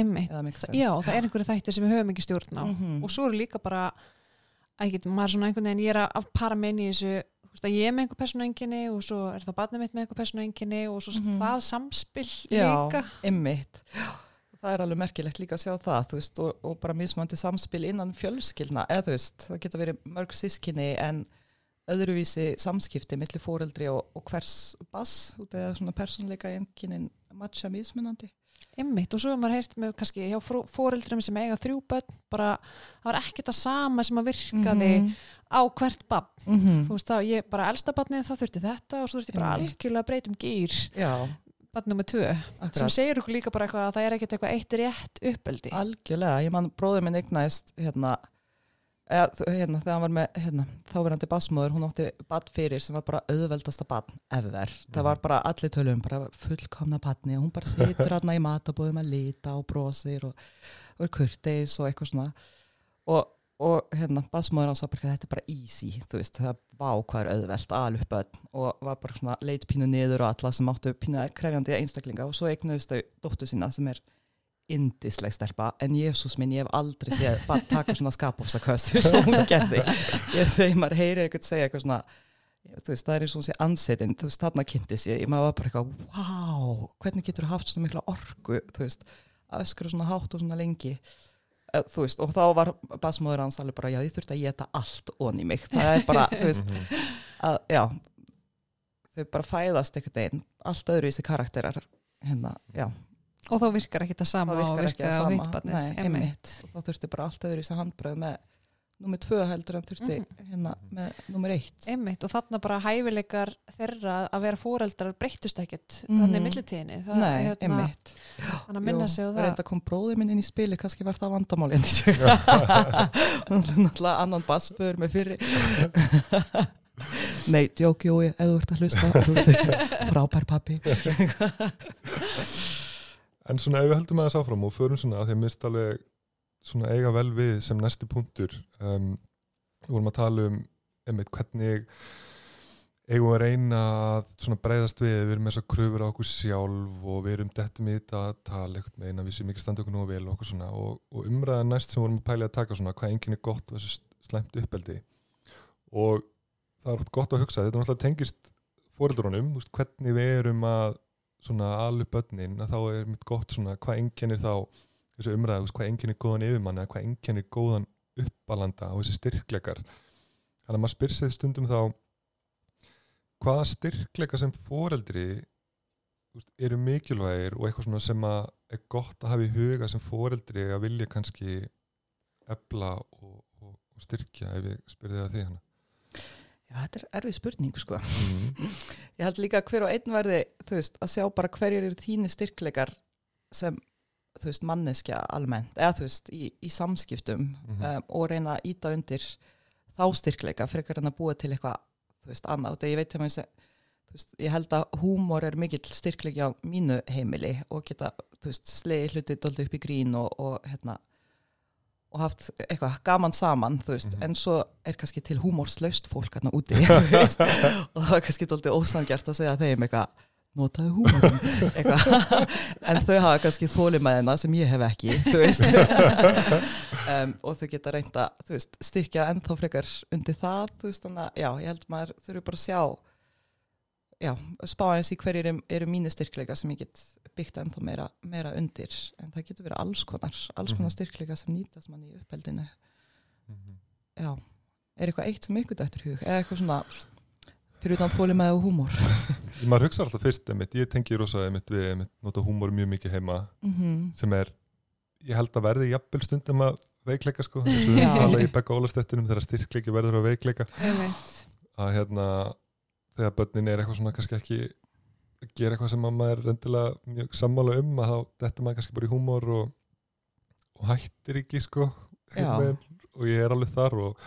já, það er einhverju þættir sem við höfum ekki stjórn á. Mhm. og svo eru líka bara get, maður svona einhvern veginn, ég er að- para mig inn í þessu, þú veist að ég er með einhver persónu einkenni og svo er það barnið mitt með einhver persónu einkenni og svo Mhm. það samspil Já, líka. einmitt. Það er alveg merkilegt líka að sjá það þú veist, og, og bara mismandi samspil innan fjölskyldna eða þú veist, það geta verið mörg sískinni en öðruvísi samskipti millir fóreldri og, og hvers bass út eða svona persónleika einkennin matcha mismunandi einmitt og svo er maður heyrt með kannski hjá foreldrum sem eiga þrjú börn bara, það var ekkert að sama sem að virkaði Mhm. á hvert bann Mhm. þú veist þá, ég bara elsta barnið það þurfti þetta og svo þurfti ég bara algjörlega að breyta um gýr Já, barn nummer tvö, sem akkurat segir okkur líka bara eitthvað að það er ekkert eitthvað eitt rétt uppeldi. Algjörlega, ég man bróður minn eignaðist hérna, eða, hérna þegar hann var með hérna, þáverandi basmóður, hún átti bad fyrir sem var bara auðveldasta bad ever. Það var bara allir tölum, bara fullkomna badni og hún bara situr hérna í matabóðum að lita og brosir og, og er kurteis og eitthvað svona. Og, og hérna basmóður hans var bara þetta er bara easy, þú veist, það vá hvað er auðveld, alveg börn og var bara svona leit pínu niður og alla sem áttu pínu krefjandi einstaklinga. Og svo eignuðist þau dóttu sína sem er indisleg stelpa en Jésús minn, ég hef aldrei séð bara taka svona skapofsaköst svo [LAUGHS] hún gerði. Þegar maður heyrir eitthvað segja eitthvað svona veist, það er eins og hún sé ansettin þú veist, þarna kynntis ég, maður var bara eitthvað wow, hvernig getur þú haft svona mikla orku þú veist, að öskra svona hátt og svona lengi? Eh, þú veist, og þá var basmóður hans alveg bara, já, ég þurfti að geta allt onni mig, það er bara, þú veist Mhm. að, já þau bara fæðast einhvern veginn, allt öðru í þessi karakterar hérna, já, og þá virkar ekki það sama það og virkar ekki virkar að á sama. Nei, einmitt, þá þurfti bara allt öðru í þessi handbröð með nummer tvö heldur en þurfti Mhm. hérna með nummer eitt. Einmitt, og þarna bara hæfileikar þeirra að vera fóreldrar breyttust ekkert Mhm. þannig millitíðinni. Það, Nei, hérna, einmitt. hann að minna sig á það. reynda kom bróðið minn inn í spili, kannski var það vandamáli [LAUGHS] náttúrulega annan bassför með fyrri. [LAUGHS] Nei, djók, jói, ef þú ert að hlusta frábær pappi [LAUGHS] En svona ef við höldum aðeins áfram og förum svona að því að mist alveg svona eiga vel við sem næsti punktur um, vorum að tala um einmitt hvernig eigum að reyna að svona breyðast við við erum þess að kröfur á okkur sjálf og við erum dettum í þetta að tala eitthvað með eina við sem ekki standa okkur nú vel og okkur svona. Og, og umræða næst sem vorum að pæli að taka svona hvað enginn er gott og þessu slæmt uppeldi. Og það er oft gott að hugsa þetta er náttúrulega tengist fóreldrunum hvernig við erum að svona alveg börnin að þá er mitt gott svona hvað enginnir þá þessu umræðu, hvað enginnir góðan yfirmann eða hvað enginnir góðan uppalanda og þessi styrkleikar. Þannig að maður spyr sig stundum þá hvaða styrkleika sem foreldri eru mikilvægir og eitthvað svona sem að er gott að hafa í huga sem foreldri að vilja kannski ebla og, og, og styrkja ef ég spyrði það því hana Já, þetta er erfið spurning sko mm. [LAUGHS] Ég held líka hver og einn verði þú veist, að sjá bara hverjir eru þínu styrkleikar sem þú veist, manneskja almennt, eða þú veist, í, í samskiptum Mhm. um, og reyna að íta undir þá styrkleika frekar en að búa til eitthvað, þú veist, annað þegar ég veit að maður þú veist, ég held að húmor er mikill styrkleiki á mínu heimili og geta, þú veist, slegið hluti doldi upp í grín og, og hérna og haft eitthvað gaman saman veist, Mhm. en svo er kannski til húmorslaust fólk hérna úti [LAUGHS] veist, og það er kannski doldið ósangjart að segja þeim eitthvað notaðu eitthvað, [LAUGHS] en þau hafa kannski þólimaðina sem ég hef ekki um, [LAUGHS] og þau geta reynda, styrkja ennþá frekar undir það, veist, þannig að já, ég held maður þurfi bara að sjá já, spá eins í hverjir eru, eru mínu styrkleika sem ég get byggt ennþá meira, meira undir, en það getur verið alls konar, alls konar Mhm. styrkleika sem nýtast mann í uppeldinu, Mhm. já. Er eitthvað eitt sem ykkur dættur hug, eða eitthvað svona fyrir utan þólimaði og húmor? [LAUGHS] Maður hugsa alltaf fyrst einmitt, ég tengi rosa einmitt við einmitt, nota húmor mjög mikið heima mm sem er, ég held að verði jafnvel stundum að veikleika sko. Þess að við tala í Begga Ólastettinum þegar styrkleiki verður að veikleika. Einmitt. að hérna þegar börnin er eitthvað svona kannski ekki að gera eitthvað sem að maður er endilega mjög sammála um að þá þetta maður kannski bara í húmor og, og hættir ekki sko og ég er alveg þar og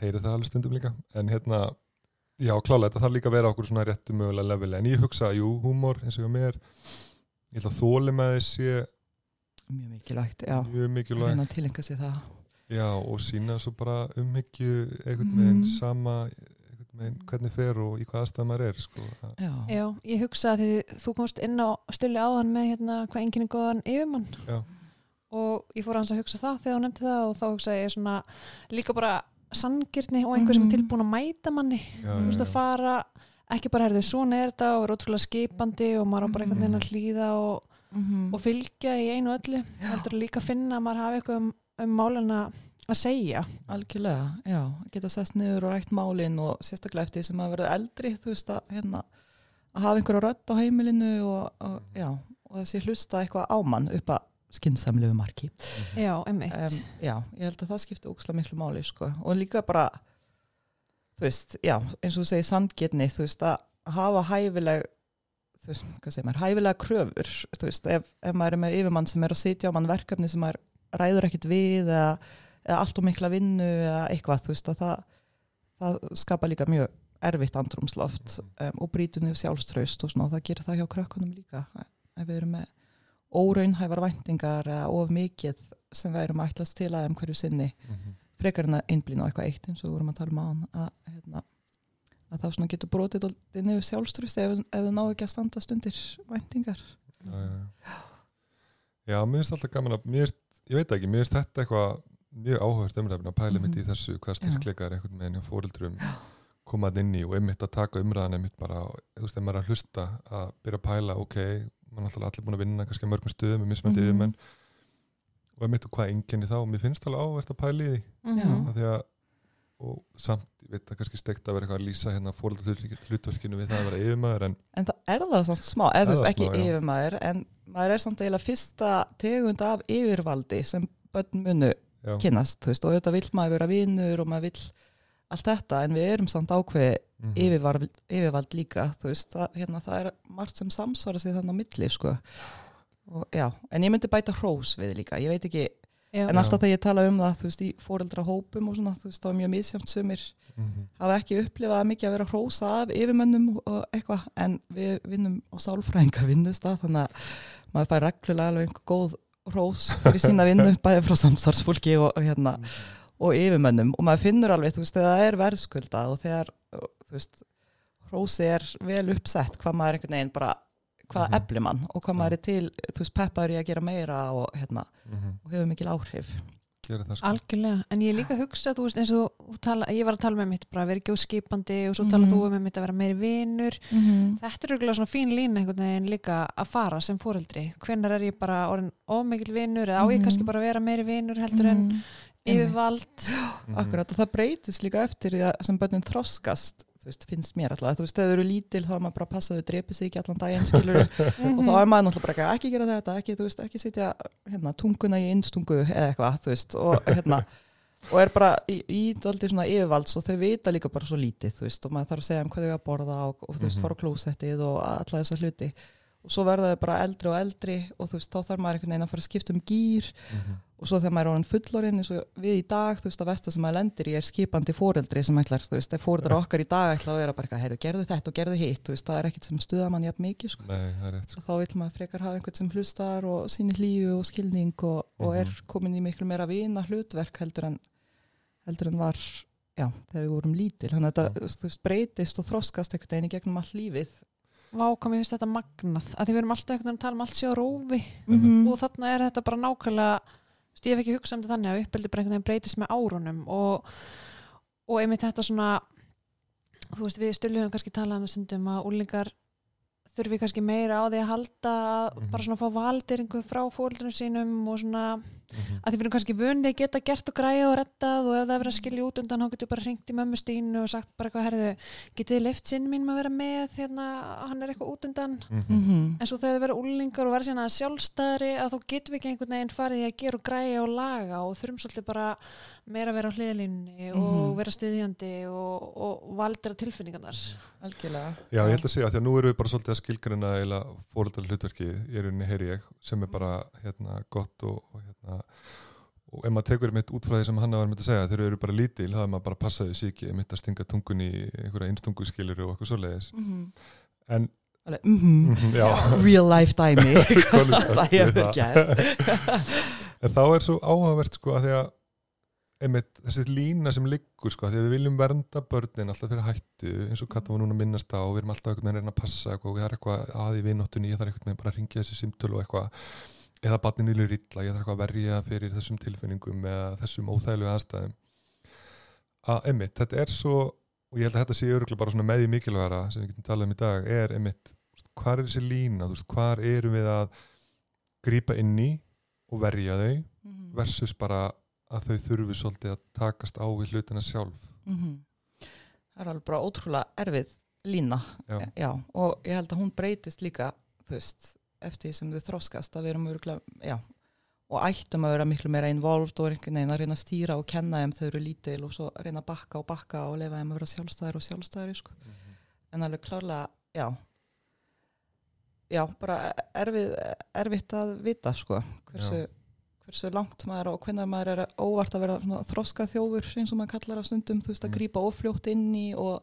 heyri það alveg stundum líka. En hérna, já klálega þetta þarf líka að vera okkur svona réttu mögulega leveli en ég hugsa, jú, húmor eins og hjá mér. Ég ætla að þóli með þessi mjög mikilvægt, já, mjög mikilvægt. Reyna að tilenga sér það. Já, og sína svo bara umhyggju einhvern veginn Mhm. sama veginn hvernig fer og í hvað aðstæð maður er sko. já, Já, ég hugsa að því þú komst inn á stulli áðan með hérna hvað enginn er góðan yfirmann? Já. og ég fór hans að hugsa það þegar þú nefndi það og þá hugsa ég svona líka bara sangirni og einhver sem er tilbúin að mæta manni. Já, þú veist að fara ekki bara herðu svona er þetta og er ótrúlega skipandi og maður á bara einhvern veginn að hlýða og, mm og fylgja í einu öllu heldur líka að finna að maður hafi eitthvað um, um málina að segja. Algjörlega, já, geta sest niður og rætt málin og sérstaklega eftir sem að verða eldri, þú veist að hérna að hafa einhverja rödd á heimilinu og, og já, og þessi hlusta eitthvað á mann upp að skynnsamlegu marki. Já, einmitt. Um, já, ég held að það skipti óksla miklu máli sko. og líka bara þú veist, já, eins og þú segir sandgetni, þú veist, að hafa hæfileg þú veist, hvað segir maður, hæfilega kröfur, þú veist, ef, ef maður er með yfirmann sem er að sitja á mann verkefni sem maður ræður ekkit við eða, eða allt og mikla vinnu eða eitthvað, þú veist, að það það skapa líka mjög erfitt andrumsloft um, og brítunni sjálfströst og svona, og það gerir það hjá krökkunum líka ef við erum með óraunhæfar væntingar eða of mikið sem við erum að ætlast til að þeim hverju sinni Mhm. frekar en að einblýna á eitthvað eitt eins og við vorum að tala um án að, hérna, að það svona getur brotið niður sjálfströst ef, ef þau ná ekki að standast undir væntingar já, já, já. já, mér finnst alltaf gaman að mér ég veit ekki, mér finnst þetta eitthvað mjög áhugast umræfin að pæla mitt í Mhm. þessu hvað styrkleikar einhvern veginn hjá fóreldrum komað inn í og einmitt að taka umræðan einmitt bara, þú veist, ef maður er að hlusta að byrja að pæla, ok, mann er allir búin að vinna kannski á mörgum stöðum með mismöndi Mhm. yfirmenn og einmitt og hvað enginni þá, mér finnst alveg áhugast að pæla í því. Já. af því að og samt, ég veit það kannski steikt að vera eitthvað að lýsa hérna fóröldar hlutverkinu við það að vera yfirmaður en En það er það samt smá, eða þú veist ekki já. yfirmaður, en maður er samt eiginlega fyrsta tegund af yfirvaldi sem börn munu þú veist, og auðvitað vill maður vera vinnur og maður vill allt þetta, en við erum samt ákveði mhm, yfirvald, yfirvald líka, þú veist, það, hérna, það er margt sem samsvara sig þannig á milli, sko. Og, en ég myndi bæta hrós við líka, ég veit ekki, Já. en alltaf þegar ég tala um það, þú veist, í fóreldra hópum og svona, þú veist, það var mjög misjamt sumir mhm, hafa ekki upplifað mikið að vera hrósa af yfirmönnum og eitthvað en við vinnum á sálfræðinga vinnustaf þannig að maður fær reglulega alveg einhver góð hrós fyrir sína vinnu [LAUGHS] bæði frá samstarfsfólki og, og, hérna, og yfirmönnum. Og maður finnur alveg, þú veist, það er verðskulda og þegar, þú veist hrósi er vel uppsett hvað maður einhvern veginn bara, hvað Mhm. eflir mann og hvað maður er til, þú veist, peppaður í að gera meira og hérna, mhm, og hefur mikil áhrif gera það sko. Algjörlega, en ég líka hugsa þú veist eins og þú, þú tala, ég var að tala með mitt bara að vera ekki óskipandi og svo Mhm. tala þú um mitt að vera meiri vinur. Mm -hmm. þetta er auðvitað svona fín lína einhvern veginn líka að fara sem fóreldri hvenær er ég bara orðin ómikil vinur eða á ég Mhm. kannski bara að vera meiri vinur heldur en yfirvald? Mhm, Akkurat og það breytist líka eftir því að sem börnin þroskast veist, finnst mér alltaf, þú veist, þegar þau eru lítil þá er maður bara að passa að þau drepi sig ekki allan daginn skilur [LAUGHS] og þá er maður náttúrulega bara ekki að gera þetta ekki, þú veist, ekki sitja hérna, tunguna í innstungu eða eitthvað, þú veist og hérna, og er bara í, í daldið svona yfirvalds og þau vita líka bara svo lítið, þú veist, og maður þarf að segja um hvað þau að borða og, og þú veist, Mhm. fara á klósettið og alla þessa hluti. Og svo verða þau bara eldri og eldri og þú veist, þá þarf maður einhvern veginn að fara að skipta um gýr mhm, og svo þegar maður er orðin fullorinn eins og við í dag, þú veist, að vesta sem maður lendir í er skipandi fóreldri sem ætlar, þú veist, ef fóreldra okkar í dag ætla að vera bara eitthvað, heyrðu, gerðu þetta og gerðu hitt, þú veist, það er ekkit sem stuða mann jafn mikið, sko. nei, það er rétt sko Og þá vil maður frekar hafa einhvern sem hlustar og sýnir lífu og skilning og, og er Mhm. komin í miklu meira vina hlutverk heldur en, heldur en var, já, þegar við vorum lítil. Þannig að þetta, þú veist, breytist og þroskast einhvern veginn í gegnum allt lífið. Vá, hvað mér finnst þetta magnað að því við erum alltaf einhvern veginn að tala um allt sé á rófi Mhm. og þarna er þetta bara nákvæmlega ég hef ekki hugsað um þetta þannig að uppeldi bara einhvern veginn breytist með árunum og, og einmitt þetta svona þú veist, við stulluðum kannski talað um það stundum að úlingar þurfi kannski meira á því að halda Mhm. bara svona að fá valdýringu frá fóreldrunum sínum og svona Mhm, að því við erum kannski vunni að geta gert og græja og rettað og ef það er verið að skilja út undan þá getur bara hringt í mömmu Stínu og sagt bara eitthvað herðu, getið þið lift sinn mín að vera með hérna, hann er eitthvað út undan? Mhm, Mm en svo þegar þið verða úlingar og verða síðan að sjálfstæðri að þá getum við ekki einhvern veginn farið í að gera og græja og laga og þurfum svolítið bara meira að vera á hliðlínni og Mhm. vera stiðjandi og, og valdira tilfinningarnar. Algjörlega. Já, ég held að segja, því að nú erum við bara svolítið að skilgrina eða fóreldar hlutverki, er unni heyri ég, sem er bara hérna gott og hérna og ef maður tekur mitt út frá því sem hann var myndi að segja, þau eru bara lítil, þá er maður bara að passa sig ekki, mitt að stinga tungun í einhverja einstungu skilir og eitthvað svoleiðis. Mm En, Alveg, mhm. mhm, já, [LAUGHS] Real life dæmi. [LAUGHS] Það hefur það. gæst. [LAUGHS] en þá er svo áhugavert sko að því að einmitt, þessi lína sem liggur sko, að því að við viljum vernda börnin alltaf fyrir hættu, eins og Katta var núna að minnast á og við erum alltaf einhvern veginn að reyna að passa eitthvað, og það er eitthvað að í vináttunni, ég þarf einhvern veginn bara að ringja þessi simtölu og eitthvað eða barninu vilja illa, ég þarf eitthvað að verja fyrir þessum tilfinningum eða þessum óþægilegu aðstæðum að einmitt, þetta er svo og ég held að þetta sé örgulega bara svona með í mikilvægara sem við getum talað um í dag, er einmitt hvað er þessi lína, hvað erum við að grípa inn í og verja þau Mhm. versus bara að þau þurfi svolítið að takast á við hlutina sjálf Mhm. Það er alveg bara ótrúlega erfið lína Já. og ég held að hún breytist líka þú veist, eftir því sem þau þroskast að við erum örgulega, já og ættum að vera miklu meira involved og einhvern veginn að reyna að stýra og kenna þeim þau eru lítil og svo reyna að bakka og bakka og lefa þeim að vera sjálfstæðir og sjálfstæðir sko. en alveg klárlega, já já, bara erfið, erfitt að vita sko, hversu, hversu langt maður og hvernig maður er óvart að vera þroska þjófur eins og maður kallar á stundum, þú veist að Mm. grípa ofljótt inn í og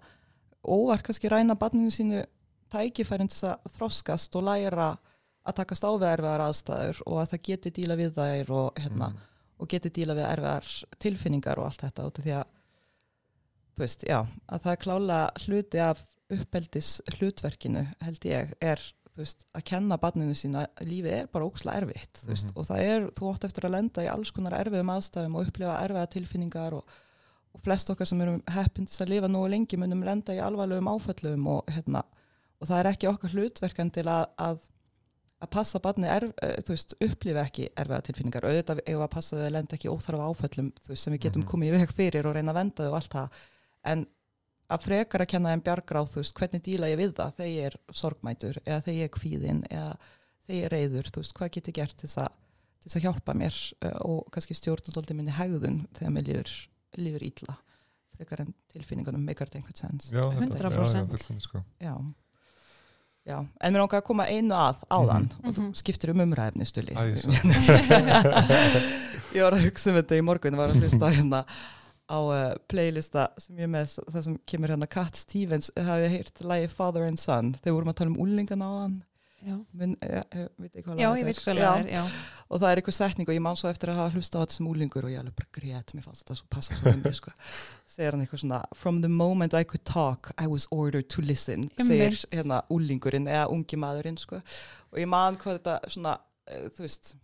óvart kannski ræna barninu sínu tækifærin til að þroskast og læra að takast á við erfiðar aðstæður og að það geti díla við þær og, hérna, Mhm. og geti díla við erfiðar tilfinningar og allt þetta út af því að þú veist, já, að það er klála hluti af uppeldis hlutverkinu held ég er þú veist, að kenna barninu sína lífið er bara ókslega erfitt þú veist, Mhm. og það er, þú átt eftir að lenda í alls konar erfiðum aðstæðum og upplifa erfiða tilfinningar og, og flest okkar sem erum heppindist að lifa nú lengi munum lenda í alvarlegum áföllum og hérna, og það er ekki okkar hlutverkan til að, að að passa barni er, eh, veist, upplifa ekki erfiða tilfinningar, auðvitað við að passa þau að lenda ekki óþarfa áföllum, veist, sem við getum Mhm. komið í veg fyrir og reyna að venda þau og allt það en að frekar að kenna þeim bjargráð, veist, hvernig díla ég við það þegar ég er sorgmætur eða þegar ég er kvíðin eða þegar ég er reyður, hvað get ég gert til þess að, til þess að hjálpa mér uh, og kannski stjórnaldóldi minni hegðun þegar mér lífur, lífur ítla frekar en tilfinningunum meikar þetta einhvern sens Já, þetta- 100%. Já, já. Já. En mér langar að koma einu að áðan Mhm. og þú Mhm. skiptir um umræfni stuli. [LAUGHS] Ég var að hugsa um þetta í morgun, var að hlusta hérna á uh, playlista sem ég er með, það sem kemur hérna Cat Stevens, hafið heyrt lagi Father and Son, þegar vorum að tala um úlingan áðan, mun, ja, veit ekki hvað já ég veit hvað það er, já. og það er eitthvað setning og ég man svo eftir að hafa hlusta á þetta sem úlingur og ég alveg bara grét, mér fannst þetta svo passa svo um sko. [LAUGHS] segir hann eitthvað svona From the moment I could talk, I was ordered to listen segir hérna úlingurinn eða ungi maðurinn, sko og ég man hvað þetta svona, uh, þú veist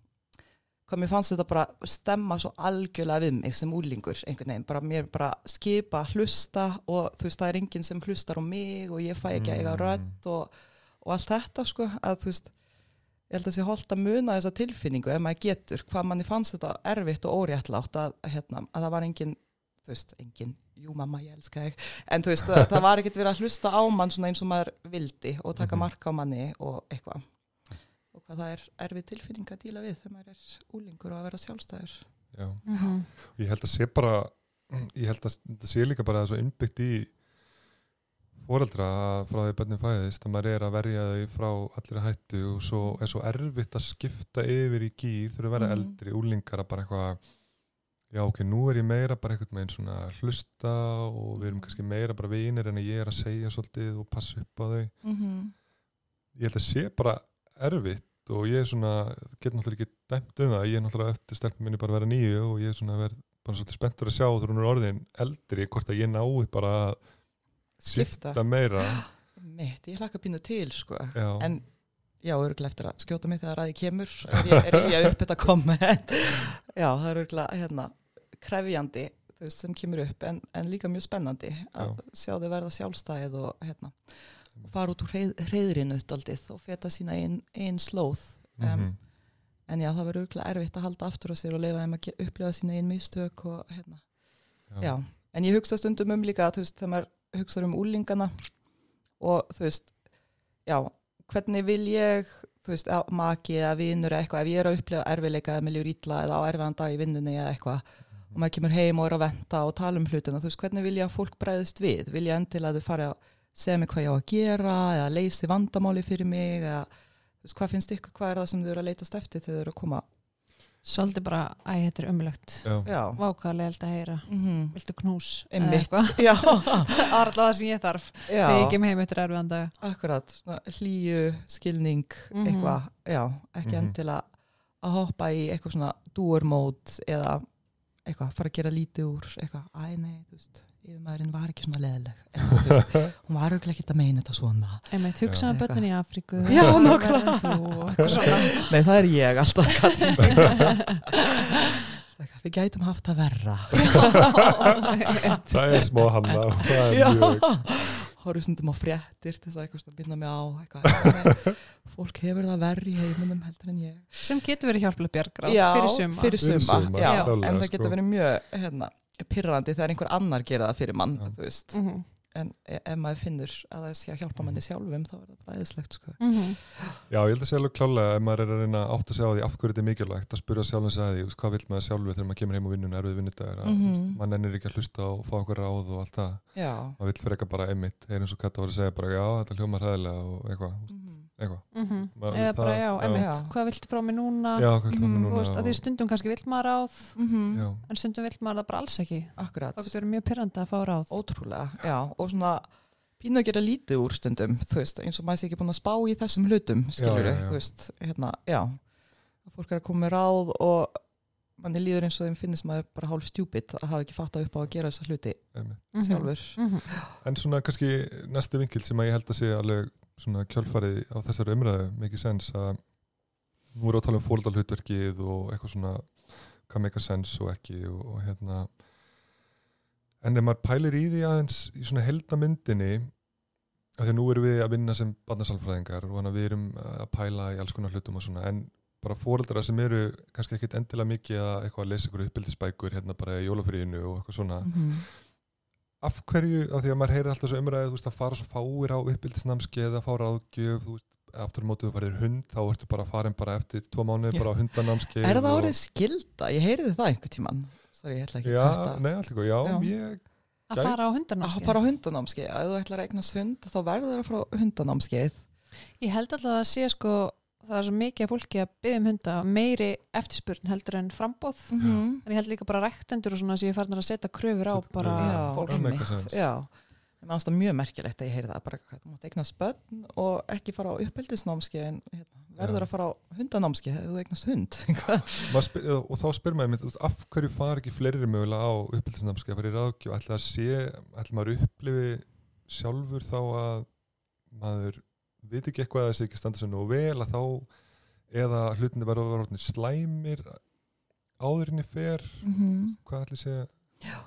hvað mér fannst þetta bara stemma svo algjörlega við mig sem úlingur einhvern veginn, bara mér bara skipa hlusta og þú veist, það er enginn sem hlustar á mig og ég fæ ekki að eiga Mm. rödd og, og allt þetta, sko, að þú veist ég held að sé holdt að muna þessa tilfinningu ef maður getur, hvað manni fannst þetta erfitt og óréttlátt að, hérna, að það var engin þú veist, engin, jú mamma ég elska þig, en þú veist, það, það var ekkert verið að hlusta á mann svona eins og maður vildi og taka Mhm. marka á manni og eitthvað og hvað það er erfið tilfinning að díla við þegar maður er úlingur og að vera sjálfstæður Já. Mhm. Ég held að sé bara ég held að það sé líka bara svo innbyggt í foreldra frá því bönnin fæðist að maður er að verja þau frá allir hættu og svo er svo erfitt að skipta yfir í gýr þurfa að vera Mhm. eldri úlingar að bara eitthvað já ok, nú er ég meira bara einhvern veginn svona að hlusta og við erum kannski meira bara vinir en ég er að segja svolítið og passa upp á þau mm -hmm. ég held að sé bara erfitt og ég er svona, get náttúrulega ekki dæmt um það, ég er náttúrulega eftir stelpum minni bara að vera nýju og ég er svona verð bara svolítið spenntur að sjá þegar skipta. Skipta meira. [GASPS] Mitt, ég hlakka pínu til sko. Já, en já, örgulega eftir að skjóta mig þegar að ég kemur [LAUGHS] er ég, er ég upp þetta komment. Já, það er örgulega hérna, krefjandi veist, sem kemur upp en, en líka mjög spennandi að sjá þau verða sjálfstæð og hérna, fara út úr hreið, hreiðrinu og feta sína einn ein slóð. Um, mhm, en já, það verður örgulega erfitt að halda aftur á sér og leifa þeim að upplifa sína einn mistök og hérna, já, en ég hugsa stundum um líka, þú veist, þegar maður hugsa um úlingana og þú veist, já, hvernig vil ég, þú veist, maki eða vinur eða eitthvað, ef ég er að upplifa erfileika eða með lífur ítla eða á erfiðan dag í vinnunni eða eitthvað og maður kemur heim og er að venta og tala um hlutina, þú veist, hvernig vil ég að fólk bregðist við, vil ég endilega að þau fari að segja mig hvað ég á að gera eða leysi vandamáli fyrir mig eða þú veist, hvað finnst ykkur, hvað er það sem þau eru að leitast eftir þegar þau eru að koma Svolítið bara, æ, þetta er Já, Vákaðlega held að heyra. mm -hmm. Viltu knús? einmitt Eða eitthvað? [LAUGHS] Það alltaf það sem ég þarf. Þegar ég kem heim eftir erfiðan dag. Akkurat, svona hlýju, skilning, Mhm. eitthvað, já, ekki Mhm. endilega að hoppa í eitthvað svona doer-mode eða eitthvað, fara að gera lítið úr, eitthvað, æ, nei, þú veist, yfirmaðurinn var ekki svona leðileg, [LAUGHS] en hún var auðvitað ekki að meina þetta svona. Einmitt, hugsa um Já. börnin í Afríku. Já, [LAUGHS] svona. Nei, það er ég alltaf, [LAUGHS] Við gætum haft það verra. það er smá hanna og það er mjög horfum stundum á fréttir til þess að eitthvað binda mig á, eitthvað, [LAUGHS] fólk hefur það verri í heiminum heldur en ég. Sem getur verið hjálpileg bjargráð Já, fyrir suma. fyrir Fyrir suma, suma, já, en það sko. getur verið mjög hérna, pirrandi þegar einhver annar gera það fyrir mann veist, Mhm, en e- ef maður finnur að það sé að hjálpa manni sjálfum þá er það bara eðislegt sko. mhm. Já, ég held að segja alveg klálega ef maður er að reyna að átt að segja á því af hverju þetta er mikilvægt að spyrja sjálfum sig að því, hvað vil maður sjálfur þegar maður kemur heim á vinnun erfið vinnudagur að Mhm. mm -hmm. maður nennir ekki að hlusta og fá okkur ráð og allt það, já, maður vill fyrir eitthvað bara einmitt, er eins og Katta voru að segja bara já, þetta hljómar hræðilega og eitthvað, Mhm. eitthvað. Mhm. Maður Eða bara, það- já, Já. hvað viltu frá mig núna? Já, Mhm. Þú núna veist, að því stundum kannski vill maður ráð, Mhm. Já, en stundum vill maður það bara alls ekki. akkurat, Það getur verið mjög pyrrandi að fá ráð. ótrúlega já, og svona pínu að gera lítið úr stundum þú veist, eins og maður sé ekki búin að spá í þessum hlutum skilur já, þú veist, hérna, já fólk er að koma með ráð og manni líður eins og þeim finnist maður bara hálf stjúpid að hafa ekki fattað upp á að gera þessa hluti einmitt. Mhm. sjálfur Mhm. En svona kannski næsti vinkil sem að ég held að sé alveg svona kjölfarið á þessari umræðu mikið sens að nú erum við að tala um fóldalhutverkið og eitthvað svona hvað meika sens og ekki og, og hérna en ef maður pælir í því aðeins í svona heldamyndinni að því nú erum við að vinna sem barnasalfræðingar og að við erum að pæla í alls konar hlutum og svona en bara fóreldra sem eru kannski ekkit endilega mikið að eitthvað að lesa ykkur uppbyldisbækur hérna bara í jólafríinu og eitthvað svona Mhm. Af hverju, af því að maður heyrir alltaf svo umræðu, þú veist, að fara svo fáir á uppbyldisnámskeið að fá ráðgjöf, þú veist aftur á mótið þú farir hund, þá ertu bara farin bara eftir tvo mánuði bara á hundanámskeið Er það og- orðið skilda? Ég heyriði það einhver tíman. Sorry, ég ætla ekki Já, að nei, góð, já, Já. ég að fara á hundarna að fara á hundanámskeið. Ef þú ætlar að eignast hund, þá verður það að fara á hundanámskeið. Ég held alltaf að sé sko það er svo mikið af fólki að byggja um hunda meiri eftirspurn heldur en frambóð Mm en ég held líka bara rektendur og svona sem ég farnar að setja kröfur á bara. Já, fólk það sense. Já. Ég meðanst það mjög merkilegt að ég heyri það bara hvað, þú mátt eignast börn og ekki fara á uppeldisnámskeið en hérna, verður Já. að fara á hundanámskeið ef þú eignast hund. [LAUGHS] Spyr, og þá spyr maður mitt, af hverju far ekki fleiri mögulega á uppbyldisnámskeið að fara í ráðgjöf, ætla að sé ætla maður upplifi sjálfur þá að maður veit ekki eitthvað að þessi ekki standa sér nú vel að þá eða hlutinni vera orðnir slæmir áðurinni fer. Mm -hmm. hvað ætli sé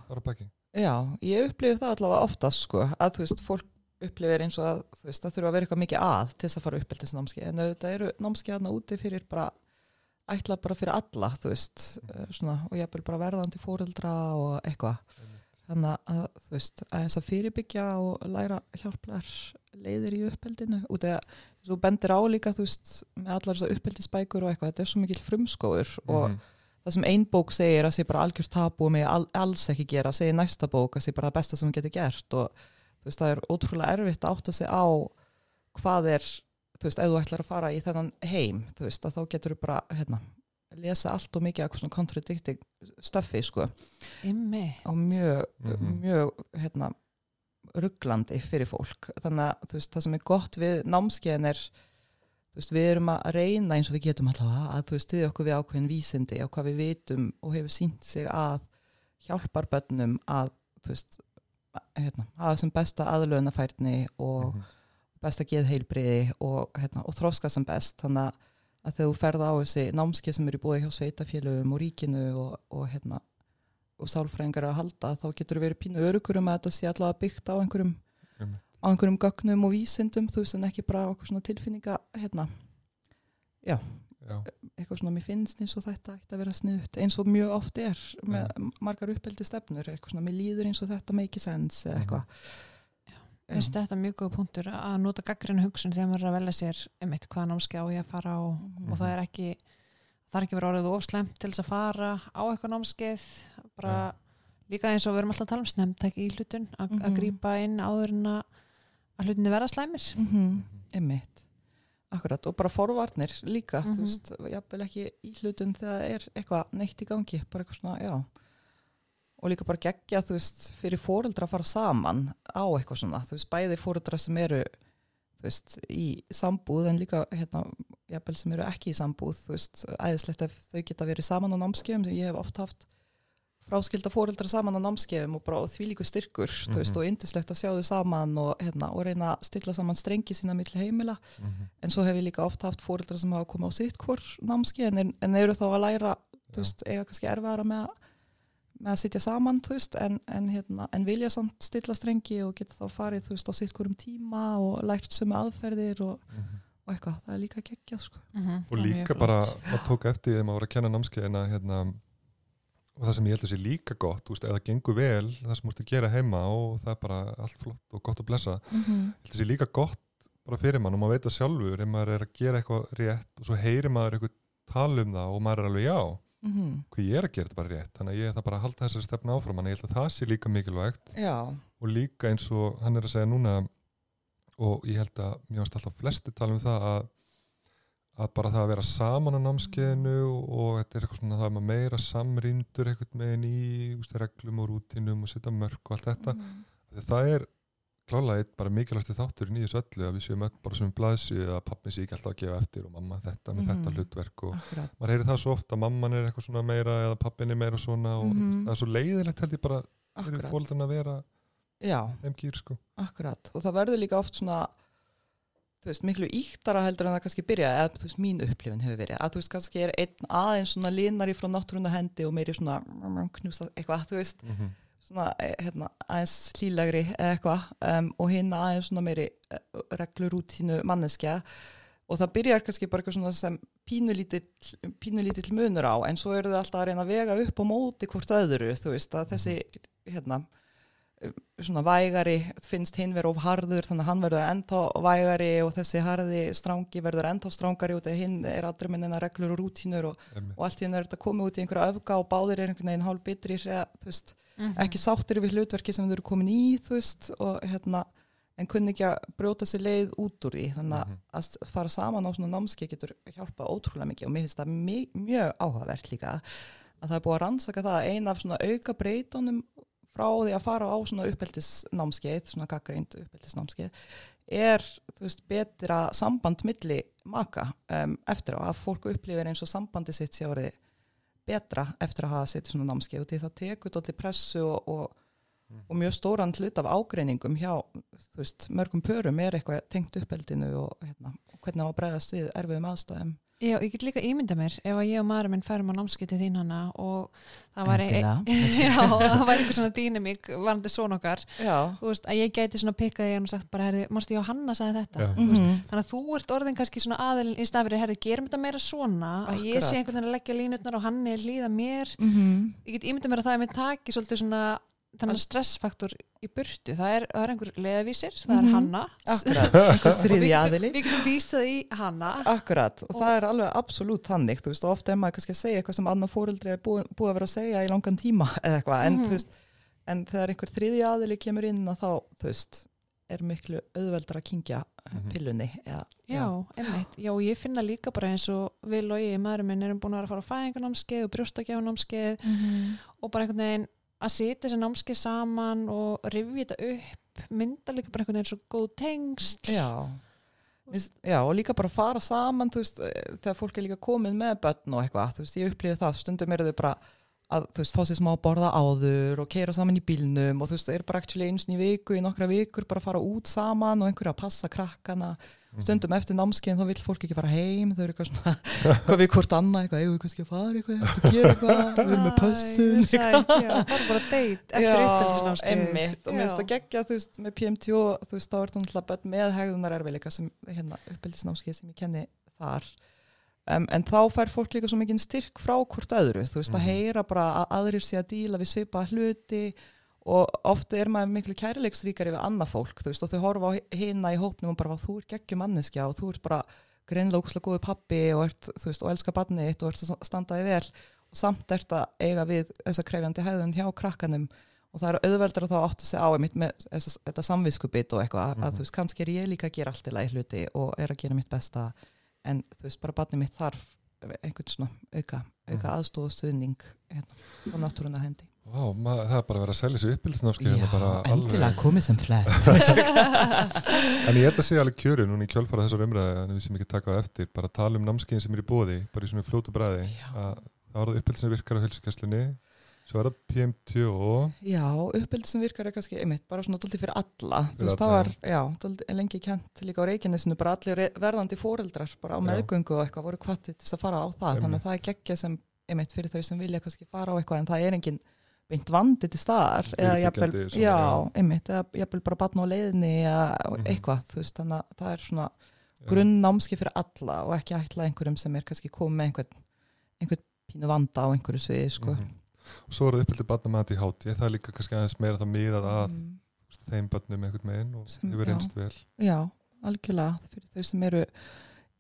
þar að baki Já, ég upplifi það allavega oftast sko, að þú veist, fólk upplifir eins og að þú veist, það þurfa að vera eitthvað mikið að til þess að fara uppeldisnámskeið, en auðvitað eru námskeiðarna úti fyrir bara ætla bara fyrir alla, þú veist eh, svona, og ég bara verðandi fóreldra og eitthvað, þannig að þú veist, aðeins að fyrirbyggja og læra hjálplar leiðir í uppeldinu, út að þú bendir á líka, þú veist, með allar þessar uppeldisbækur og eitthvað, þetta er svo mikil frumskóður og Mhm. það sem ein bók segir að sé bara algjört tapu og mig all, alls ekki gera, segir næsta bók að sé bara það besta sem hún getur gert og þú veist, það er ótrúlega erfitt að átta sig á hvað er, þú veist, ef þú ætlar að fara í þennan heim, þú veist, að þá getur þú bara, hérna, lesa allt og mikið af svona contradicting stöffi, sko, Immi. og mjög, Mhm. mjög, hérna, rugglandi fyrir fólk. Þannig að, veist, það sem er gott við námskeiðin er, veist, við erum að reyna eins og við getum allavega að, þú veist, stiðja okkur við ákveðin vísindi og hvað við vitum og hefur sínt sig að hjálpar bönnum að, þú veist, hérna, hafa sem besta aðlöðnafærni og Mhm. besta geðheilbriði og, hérna, og þróska sem best. Þannig að- að þegar þú ferð á þessi námskeið sem eru búið hjá sveitafélögum og ríkinu og, og hérna, og sálfræðingar að halda, þá getur þú verið pínu örugur um að þetta sé allavega byggt á einhverjum á einhverjum gögnum og vísindum, þú veist, en ekki bara okkur svona tilfinninga, hérna, Já, eitthvað svona mér finnst eins og þetta ætti að vera sniðut, eins og mjög oft er með margar uppeldi stefnur, eitthvað svona mér líður eins og þetta make sense Mhm. eitthvað. Finnst þetta mjög góð punktur að nota gaggrinu hugsun þegar maður er að velja sér einmitt hvaða námskeið á ég að fara á Mhm. og það er ekki það er ekki verið orðið ofslemt til þess að fara á eitthvað námskeið bara líka eins og við erum alltaf að tala um snemntæk í hlutun að mm Mhm. grípa inn áður en að hlutinni verða slæmir Mm -hmm. Mhm. Einmitt. Akkurat, og bara forvarnir líka, Mhm. þú veist, jafnvel ekki í hlutun þegar er eitthvað neitt í gangi, bara eitthvað svona, já. Og líka bara gegja, þú veist, fyrir fóreldra að fara saman á eitthvað svona, þú veist, bæði fóreldra sem eru, þú veist, í sambúð en líka, hérna, jafnvel sem eru ekki í sambúð, þú veist, æðislegt ef þau geta verið saman á námskefum, ég hef oft haft fráskilda fóreldra saman á námskefum og bara og því líku styrkur, þú veist, Mhm. og indislegt að sjá þau saman og, hérna, og reyna að stilla saman strengi sína milli heimila Mhm. en svo hef ég líka oft haft fóreldra sem hafa komið á sitt hvort námski en, en eru þá að læra þú veist, eiga kannski erfara með að með að sitja saman, þú veist, en, en, hérna, en vilja samt stilla strengi og geta þá farið, þú veist, á sitt hverjum tíma og lært sömu aðferðir og, Mhm. og eitthvað, það er líka geggjað, sko. og líka bara, maður tók eftir þegar maður voru að kenna námskeiðina hérna, og það sem ég held að sé líka gott, veist, ef það gengur vel það sem mústu að gera heima og það er bara allt flott og gott að blessa, Mm -hmm. ég held að sé líka gott bara fyrir mann og maður veit það sjálfur ef maður er að gera eitthvað rétt og svo heyrir maður eitthvað tala um það og maður er alveg já hvað ég er að gera þetta bara rétt þannig að ég er það bara að halda þessari stefna áfram þannig að ég held að það sé líka mikilvægt. Já, og líka eins og hann er að segja núna og ég held að varst alltaf flesti tala um það að að bara það að vera saman á námskeiðinu og þetta er eitthvað svona það er maður meira samrýndur eitthvað megin í úst, reglum og rútinum og setja mörg og allt þetta. Mhm. Þegar það er klálega bara mikilvægsti þátturinn í þessu öllu að við séum öll bara sem blaðsju að pappi sé ekki alltaf að gefa eftir og mamma þetta með Mhm. þetta hlutverk og akkurat. maður heyrir það svo oft að mamman er eitthvað svona meira eða pappin er meira svona og Mhm. það er svo leiðilegt held ég bara fyrir fólkarna að vera já, þeim gýr sko akkurat. Og það verður líka oft svona, þú veist, miklu íktara heldur en það kannski byrja, eða þú veist, mín upplifin hefur verið, að þú veist, kannski er einn aðeins svona linari frá náttúruna hendi og meiri svona knúsa eitthvað, þú veist, mm -hmm. Svona, eh, hérna, aðeins hlýlegri eða eitthvað um, og hinn aðeins svona meiri uh, reglurútínu manneskja. Og það byrjar kannski bara eitthvað svona sem pínulítill, pínulítill munur á en svo eru þau alltaf að reyna að vega upp á móti hvort öðru, þú veist að þessi hérna svona vægari finnst hinn verið of harður þannig að hann verður ennþá vægari og þessi harði strángi verður ennþá strángari út af hinn er aldrei minnina reglur og rútínur og, og allt í henni er þetta komið út í einhverja öfga og báðir er einhvern veginn hálf bitri veist, Mhm. ekki sáttir við hlutverki sem þau eru komin í veist og hérna en kunni ekki að brjóta sér leið út úr því þannig að Mhm. að s- fara saman á svona námski getur hjálpað ótrúlega mikið og mér finnst það mjög, mjög áhugavert líka að það er búið að rannsaka það að eina af svona auka breytunum frá því að fara á svona uppeldisnámskeið svona gaggreind uppeldisnámskeið er, veist, betra samband milli maka um, eftir á að fólk upplifir eins og sambandi sitt sé orðið betra eftir að hafa sitt svona námskeið og því það tekur allir pressu og, og, og mjög stóran hlut af ágreiningum hjá veist, mörgum pörum er eitthvað tengt uppeldinu og, hérna, og hvernig á að bregðast við erfiðum aðstæðum Já, ég get líka ímynda mér ef að ég og maður minn færum á námskeið til þín hana og það var, Endilega. [LAUGHS] Já, það var einhver svona dýnamík varandi són okkar, Já, þú veist, að ég gæti svona pikkað ég og sagt bara, herði, mástu ég á Hanna sagði þetta veist, Mhm. þannig að þú ert orðin kannski svona aðilin í stafri, herði, gerum þetta meira svona að ég Akkurat. sé einhvern veginn að leggja línutnar og hann er hlýða mér Mhm. ég get ímynda mér að það er með taki svolítið svona þannig stressfaktor í burtu það er, það er einhver leðavísir, það er Mhm. Hanna akkurat, [LAUGHS] einhver þriði aðili við getum vísað í Hanna Akkurat, og, Og- það er alveg absolutt þannig, þú veist, ofta er maður kannski að segja eitthvað sem annar fóreldri er búið, búið að vera að segja í langan tíma [LAUGHS] eða eitthvað, en Mhm. þú veist, en þegar einhver þriði aðili kemur inn að þá, þú veist, er miklu auðveldar að kingja Mhm. pillunni, eða, Já, einmitt. Já, og ég finna líka bara eins og við logi, maðurinn minn erum búin að vera að fara á fæðingarnámskeið og brjóstakjánámskeið Mhm. og bara einhvern veginn að sitja þessi námskeið saman og rifja þetta upp, mynda líka bara einhvern veginn svo góð tengst. Já. Já, og líka bara fara saman, veist, þegar fólk er líka komið með börn og eitthvað, veist, ég upplýði það, stundum eru þau bara að, þú veist, fá sér smá borða áður og keira saman í bílnum og þú veist, þau eru bara eins og í viku, í nokkra vikur, bara fara út saman og einhverju að passa krakkana, stundum eftir námskeiðin þá vill fólk ekki fara heim, þau eru eitthvað svona, [LAUGHS] hvað við hvort annað, eitthvað, eigum við kannski að fara eitthvað, eftir að gera eitthvað, við erum með pössun, það er bara date eftir [LAUGHS] uppeldisnámskeið. emmitt, og mér finnst það geggja þú veist, með PMT og þú veist, þá er það náttúrulega börn með hegðunar erfiðleika sem, hérna, uppeldisnámskeið sem ég kenni þar um, en þá fær fólk líka svo mikið styrk frá hvort öðru, þú veist, Mhm. að heyra bara að aðrir sé að díla við svipa hluti og ofta er maður miklu kærleiksríkari við annað fólk, þú veist, og þau horfa á hina í hópnum og bara, þú ert geggjum manneskja og þú ert bara greinlega ókslega góðu pappi og ert, þú veist, og elska barnið og ert að standa þig vel og samt ert að eiga við þessa krefjandi hæðun hjá krakkanum og það er auðveldur að þá átt að segja á einmitt með þessa, þetta samviskubit og eitthvað Mhm. að þú veist, kannski er ég líka að gera allt í lagi hluti og er að gera mitt besta en þú veist, bara barnið mitt þarf einhvern svona auka, auka Mhm. aðstóð og stuðning hérna, og náttúruna hendi Vá, maður, það er bara að vera að selja sér uppbyldisnámskeið bara alveg. komið sem flest. [LAUGHS] En ég held að segja alveg kjöru núna í kjölfara þessar umræði en við sem ekki taka það eftir, bara tala um námskeiðin sem er í bóði, bara í svona fljótu bræði Já. að það var það uppbyld sem virkar á helsukesslunni svo er það PMT og Já, uppbyldi sem virkar er kannski einmitt bara svona dóldi fyrir alla. Fyrir þú veist, það var, já, dóldi lengi kent líka á Reykjanesinu, bara allir verðandi fóreldrar bara á Já. meðgöngu beint vandi til staðar eða jafnvel, já, einmitt eða jafnvel bara batna á leiðinni eða Mhm. eitthvað, þú veist, þannig að það er svona grunnnámski fyrir alla og ekki ætla einhverjum sem er kannski komið með einhvern, einhvern pínu vanda á einhverju sviði, sko Mhm. og svo er það uppbyldið barna mat í háti það er líka kannski aðeins meira það miðað að Mm. þú veist, þeim barnum einhvern meginn og Sem- hefur reynst vel Já, algjörlega fyrir þau sem eru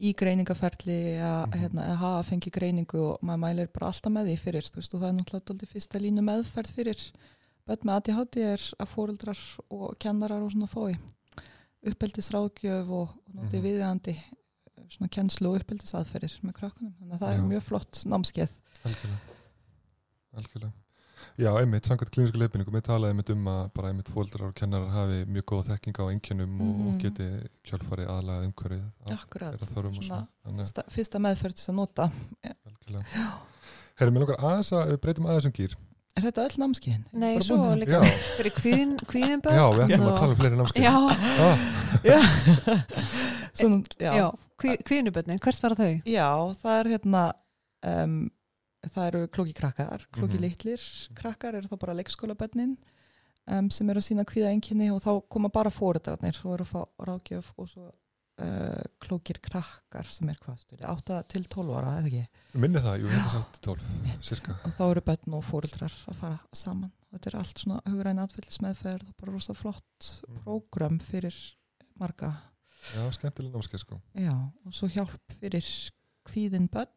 í greiningaferli að Mhm. hérna, að hafa fengið greiningu og maður mælir bara alltaf með því fyrir veist, og það er náttúrulega fyrsta línu meðferð fyrir börn með ADHD er að fóreldrar og kennarar og svona fói uppeldisráðgjöf og, og náttúrulega Mhm. viðjandi svona kennslu og uppeldisaðferðir með krakkanum, þannig að það er Já. mjög flott námskeið algjörlega algjörlega Já, einmitt, samkvæmt klínisku leifinningum, ég talaði einmitt um að bara einmitt fóldrar og kennarar hafi mjög góða þekking á einkennum og, og Mhm. geti kjálfari aðlagað umhverfið að Akkurat, svona. Þannig, sta- fyrsta meðferð til að nota algjörlega. Herri, mér langar aðeins að við breytum aðeins um gýr. Er þetta öll námskeiðin? Nei, Bara svo búin með- líka fyrir kvíðin, kvíðinbörn. já, við ætlum að tala um fleiri námskeið. Já, Ah, [LAUGHS] Já, Svona, já. já, kví, kvíðinubörnin, hvert fara þau? Já, það er hérna um, það eru klóki krakkar, klóki Mhm. litlir krakkar eru þá bara leikskólabönnin um, sem eru að sína kvíða einkenni og þá koma bara fóreldrarnir og eru að fá ráðgjöf og svo uh, klókir krakkar sem er hvað styrja, 8 til 12 ára eða ekki? Minni það, jú, ég held að sátt 12 cirka, og þá eru börn og fóreldrar að fara saman. Og þetta er allt svona hugræna atfyllismeðferð og bara rosa flott Mhm. prógram fyrir marga. Já, skemmtileg námskeið sko. Já, og svo hjálp fyrir kvíðin börn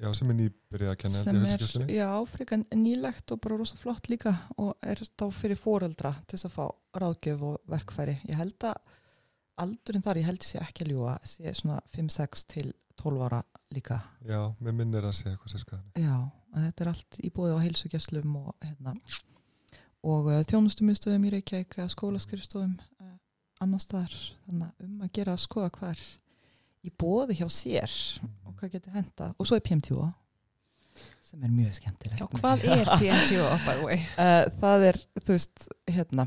já, sem er nýbyrjað að kenna sem er, já, frekar nýlegt og bara rosa flott líka og er þá fyrir foreldra til þess að fá ráðgjöf og verkfæri. Ég held að aldurinn þar, ég held sé ekki að ljúa sé svona 5-6 til 12 ára líka. Já, mér minnir að segja eitthvað sérska já, þetta er allt í bóði á heilsugjastlum og hérna og uh, þjónustumistöðum í Reykjavík skólaskrifstofum uh, annar staðar. Þannig um að gera að skoða hvað er í bóði hjá sér. Og hvað getur henda og svo er PMTO sem er mjög skemmtilegt. Já, hvað er PMTO? Uh, [LAUGHS] það er, þú veist, hérna,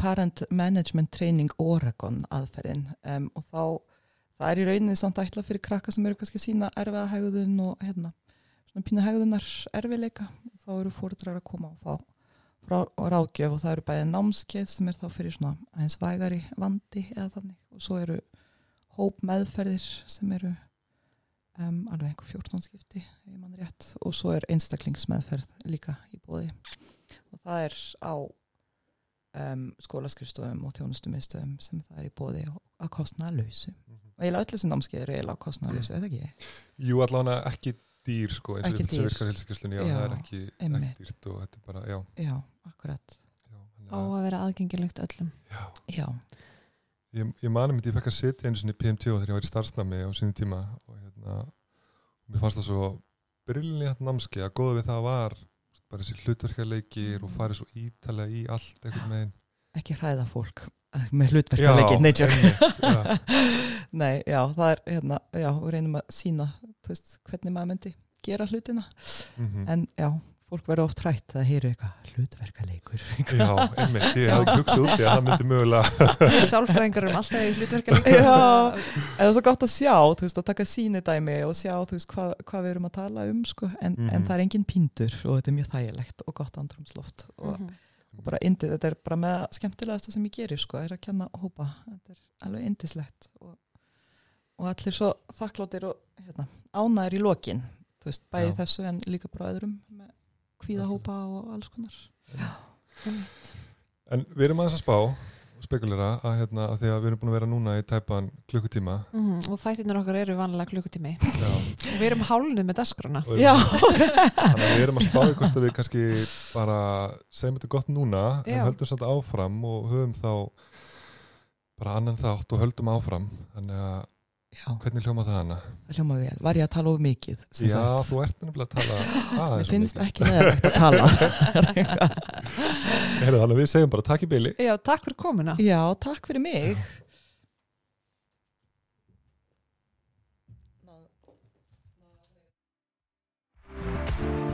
Parent Management Training Oregon aðferðin. Um, og þá, það er í rauninni samt ætla fyrir krakka sem eru kannski sína erfiða hegðun og hérna, svona pínu hegðunar erfiðleika þá eru fóruðrar að koma og fá frá og ráðgjöf og það eru bæði námskeið sem er þá fyrir svona aðeins vægari vandi eða þannig. Og svo eru hóp meðferðir sem eru um, alveg einhver 14 skipti ef ég mann rétt. Og svo er einstaklingsmeðferð líka í bóði og það er á um, skólaskrifstofum og þjónustumistöðum sem það er í bóði að kostna lausu og eiginlega öll þessi námskeið eru eiginlega að kostna lausu, eða ekki? jú, allavega ekki dýr sko, eins og þetta sem virkar Já, það er ekki, ekki dýrt og þetta er bara, já, Já, akkurat. Já, þannig Á að- að vera aðgengilegt öllum. já. Já, ég, ég mani myndi, ég fekk að sitja einu sinni í PMT þegar ég var í starfsnami á sínum tíma og hérna, mér fannst það svo brilljant námski að góða við það var bara þessi hlutverkaleikir og farið svo ítalega í allt einhvern veginn ekki hræða fólk eh, með hlutverkuleiki, nei, tjók. einmitt, já. [LAUGHS] Nei, já, það er hérna, já, við reynum að sína veist, hvernig maður myndi gera hlutina Mhm. en já, fólk verður oft hrætt að heyru eitthvað hlutverkaleikur já, einmitt, ég hafði hugsað út í að það myndi mögulega Sálfræðingar um alltaf í hlutverkaleik. Já. En það er svo gott að sjá, þú veist, að taka síni dæmi og sjá, þú veist, hvað, hvað við erum að tala um, sko, en, Mhm. en það er engin píndur og þetta er mjög þægilegt og gott andrumsloft og, Mhm. og bara indið, þetta er bara með það skemmtilegasta sem ég gerir, sko, er að kenna hópa, þetta er alveg indislegt og, og allir svo þakkláttir og hérna, ánæður í lokin, þú veist, bæði Já. þessu en líka bara öðrum með kvíðahópa og alls konar. en við erum aðeins að spá og spekulera að, hérna, að því að við erum búin að vera núna í tæpan klukkutíma Mhm, Og þættirnir okkar eru vanlega klukkutími. já, Og við erum hálnuð með dasgrana. Já, Þannig að við erum að spáði hvort að við kannski bara segjum þetta gott núna en Já. höldum samt áfram og höfum þá bara annan þátt og höldum áfram þannig að já, hvernig hljóma það hana? hljóma vel. Var ég að tala of mikið? sem Já, sagt? þú ert nefnilega að tala [LAUGHS] aðeins Mér finnst mikið. ekki neðarlegt að tala. [LAUGHS] Heyrðu, Þannig að við segjum bara takk í byli Já, takk fyrir komuna. Já, takk fyrir mig. Já.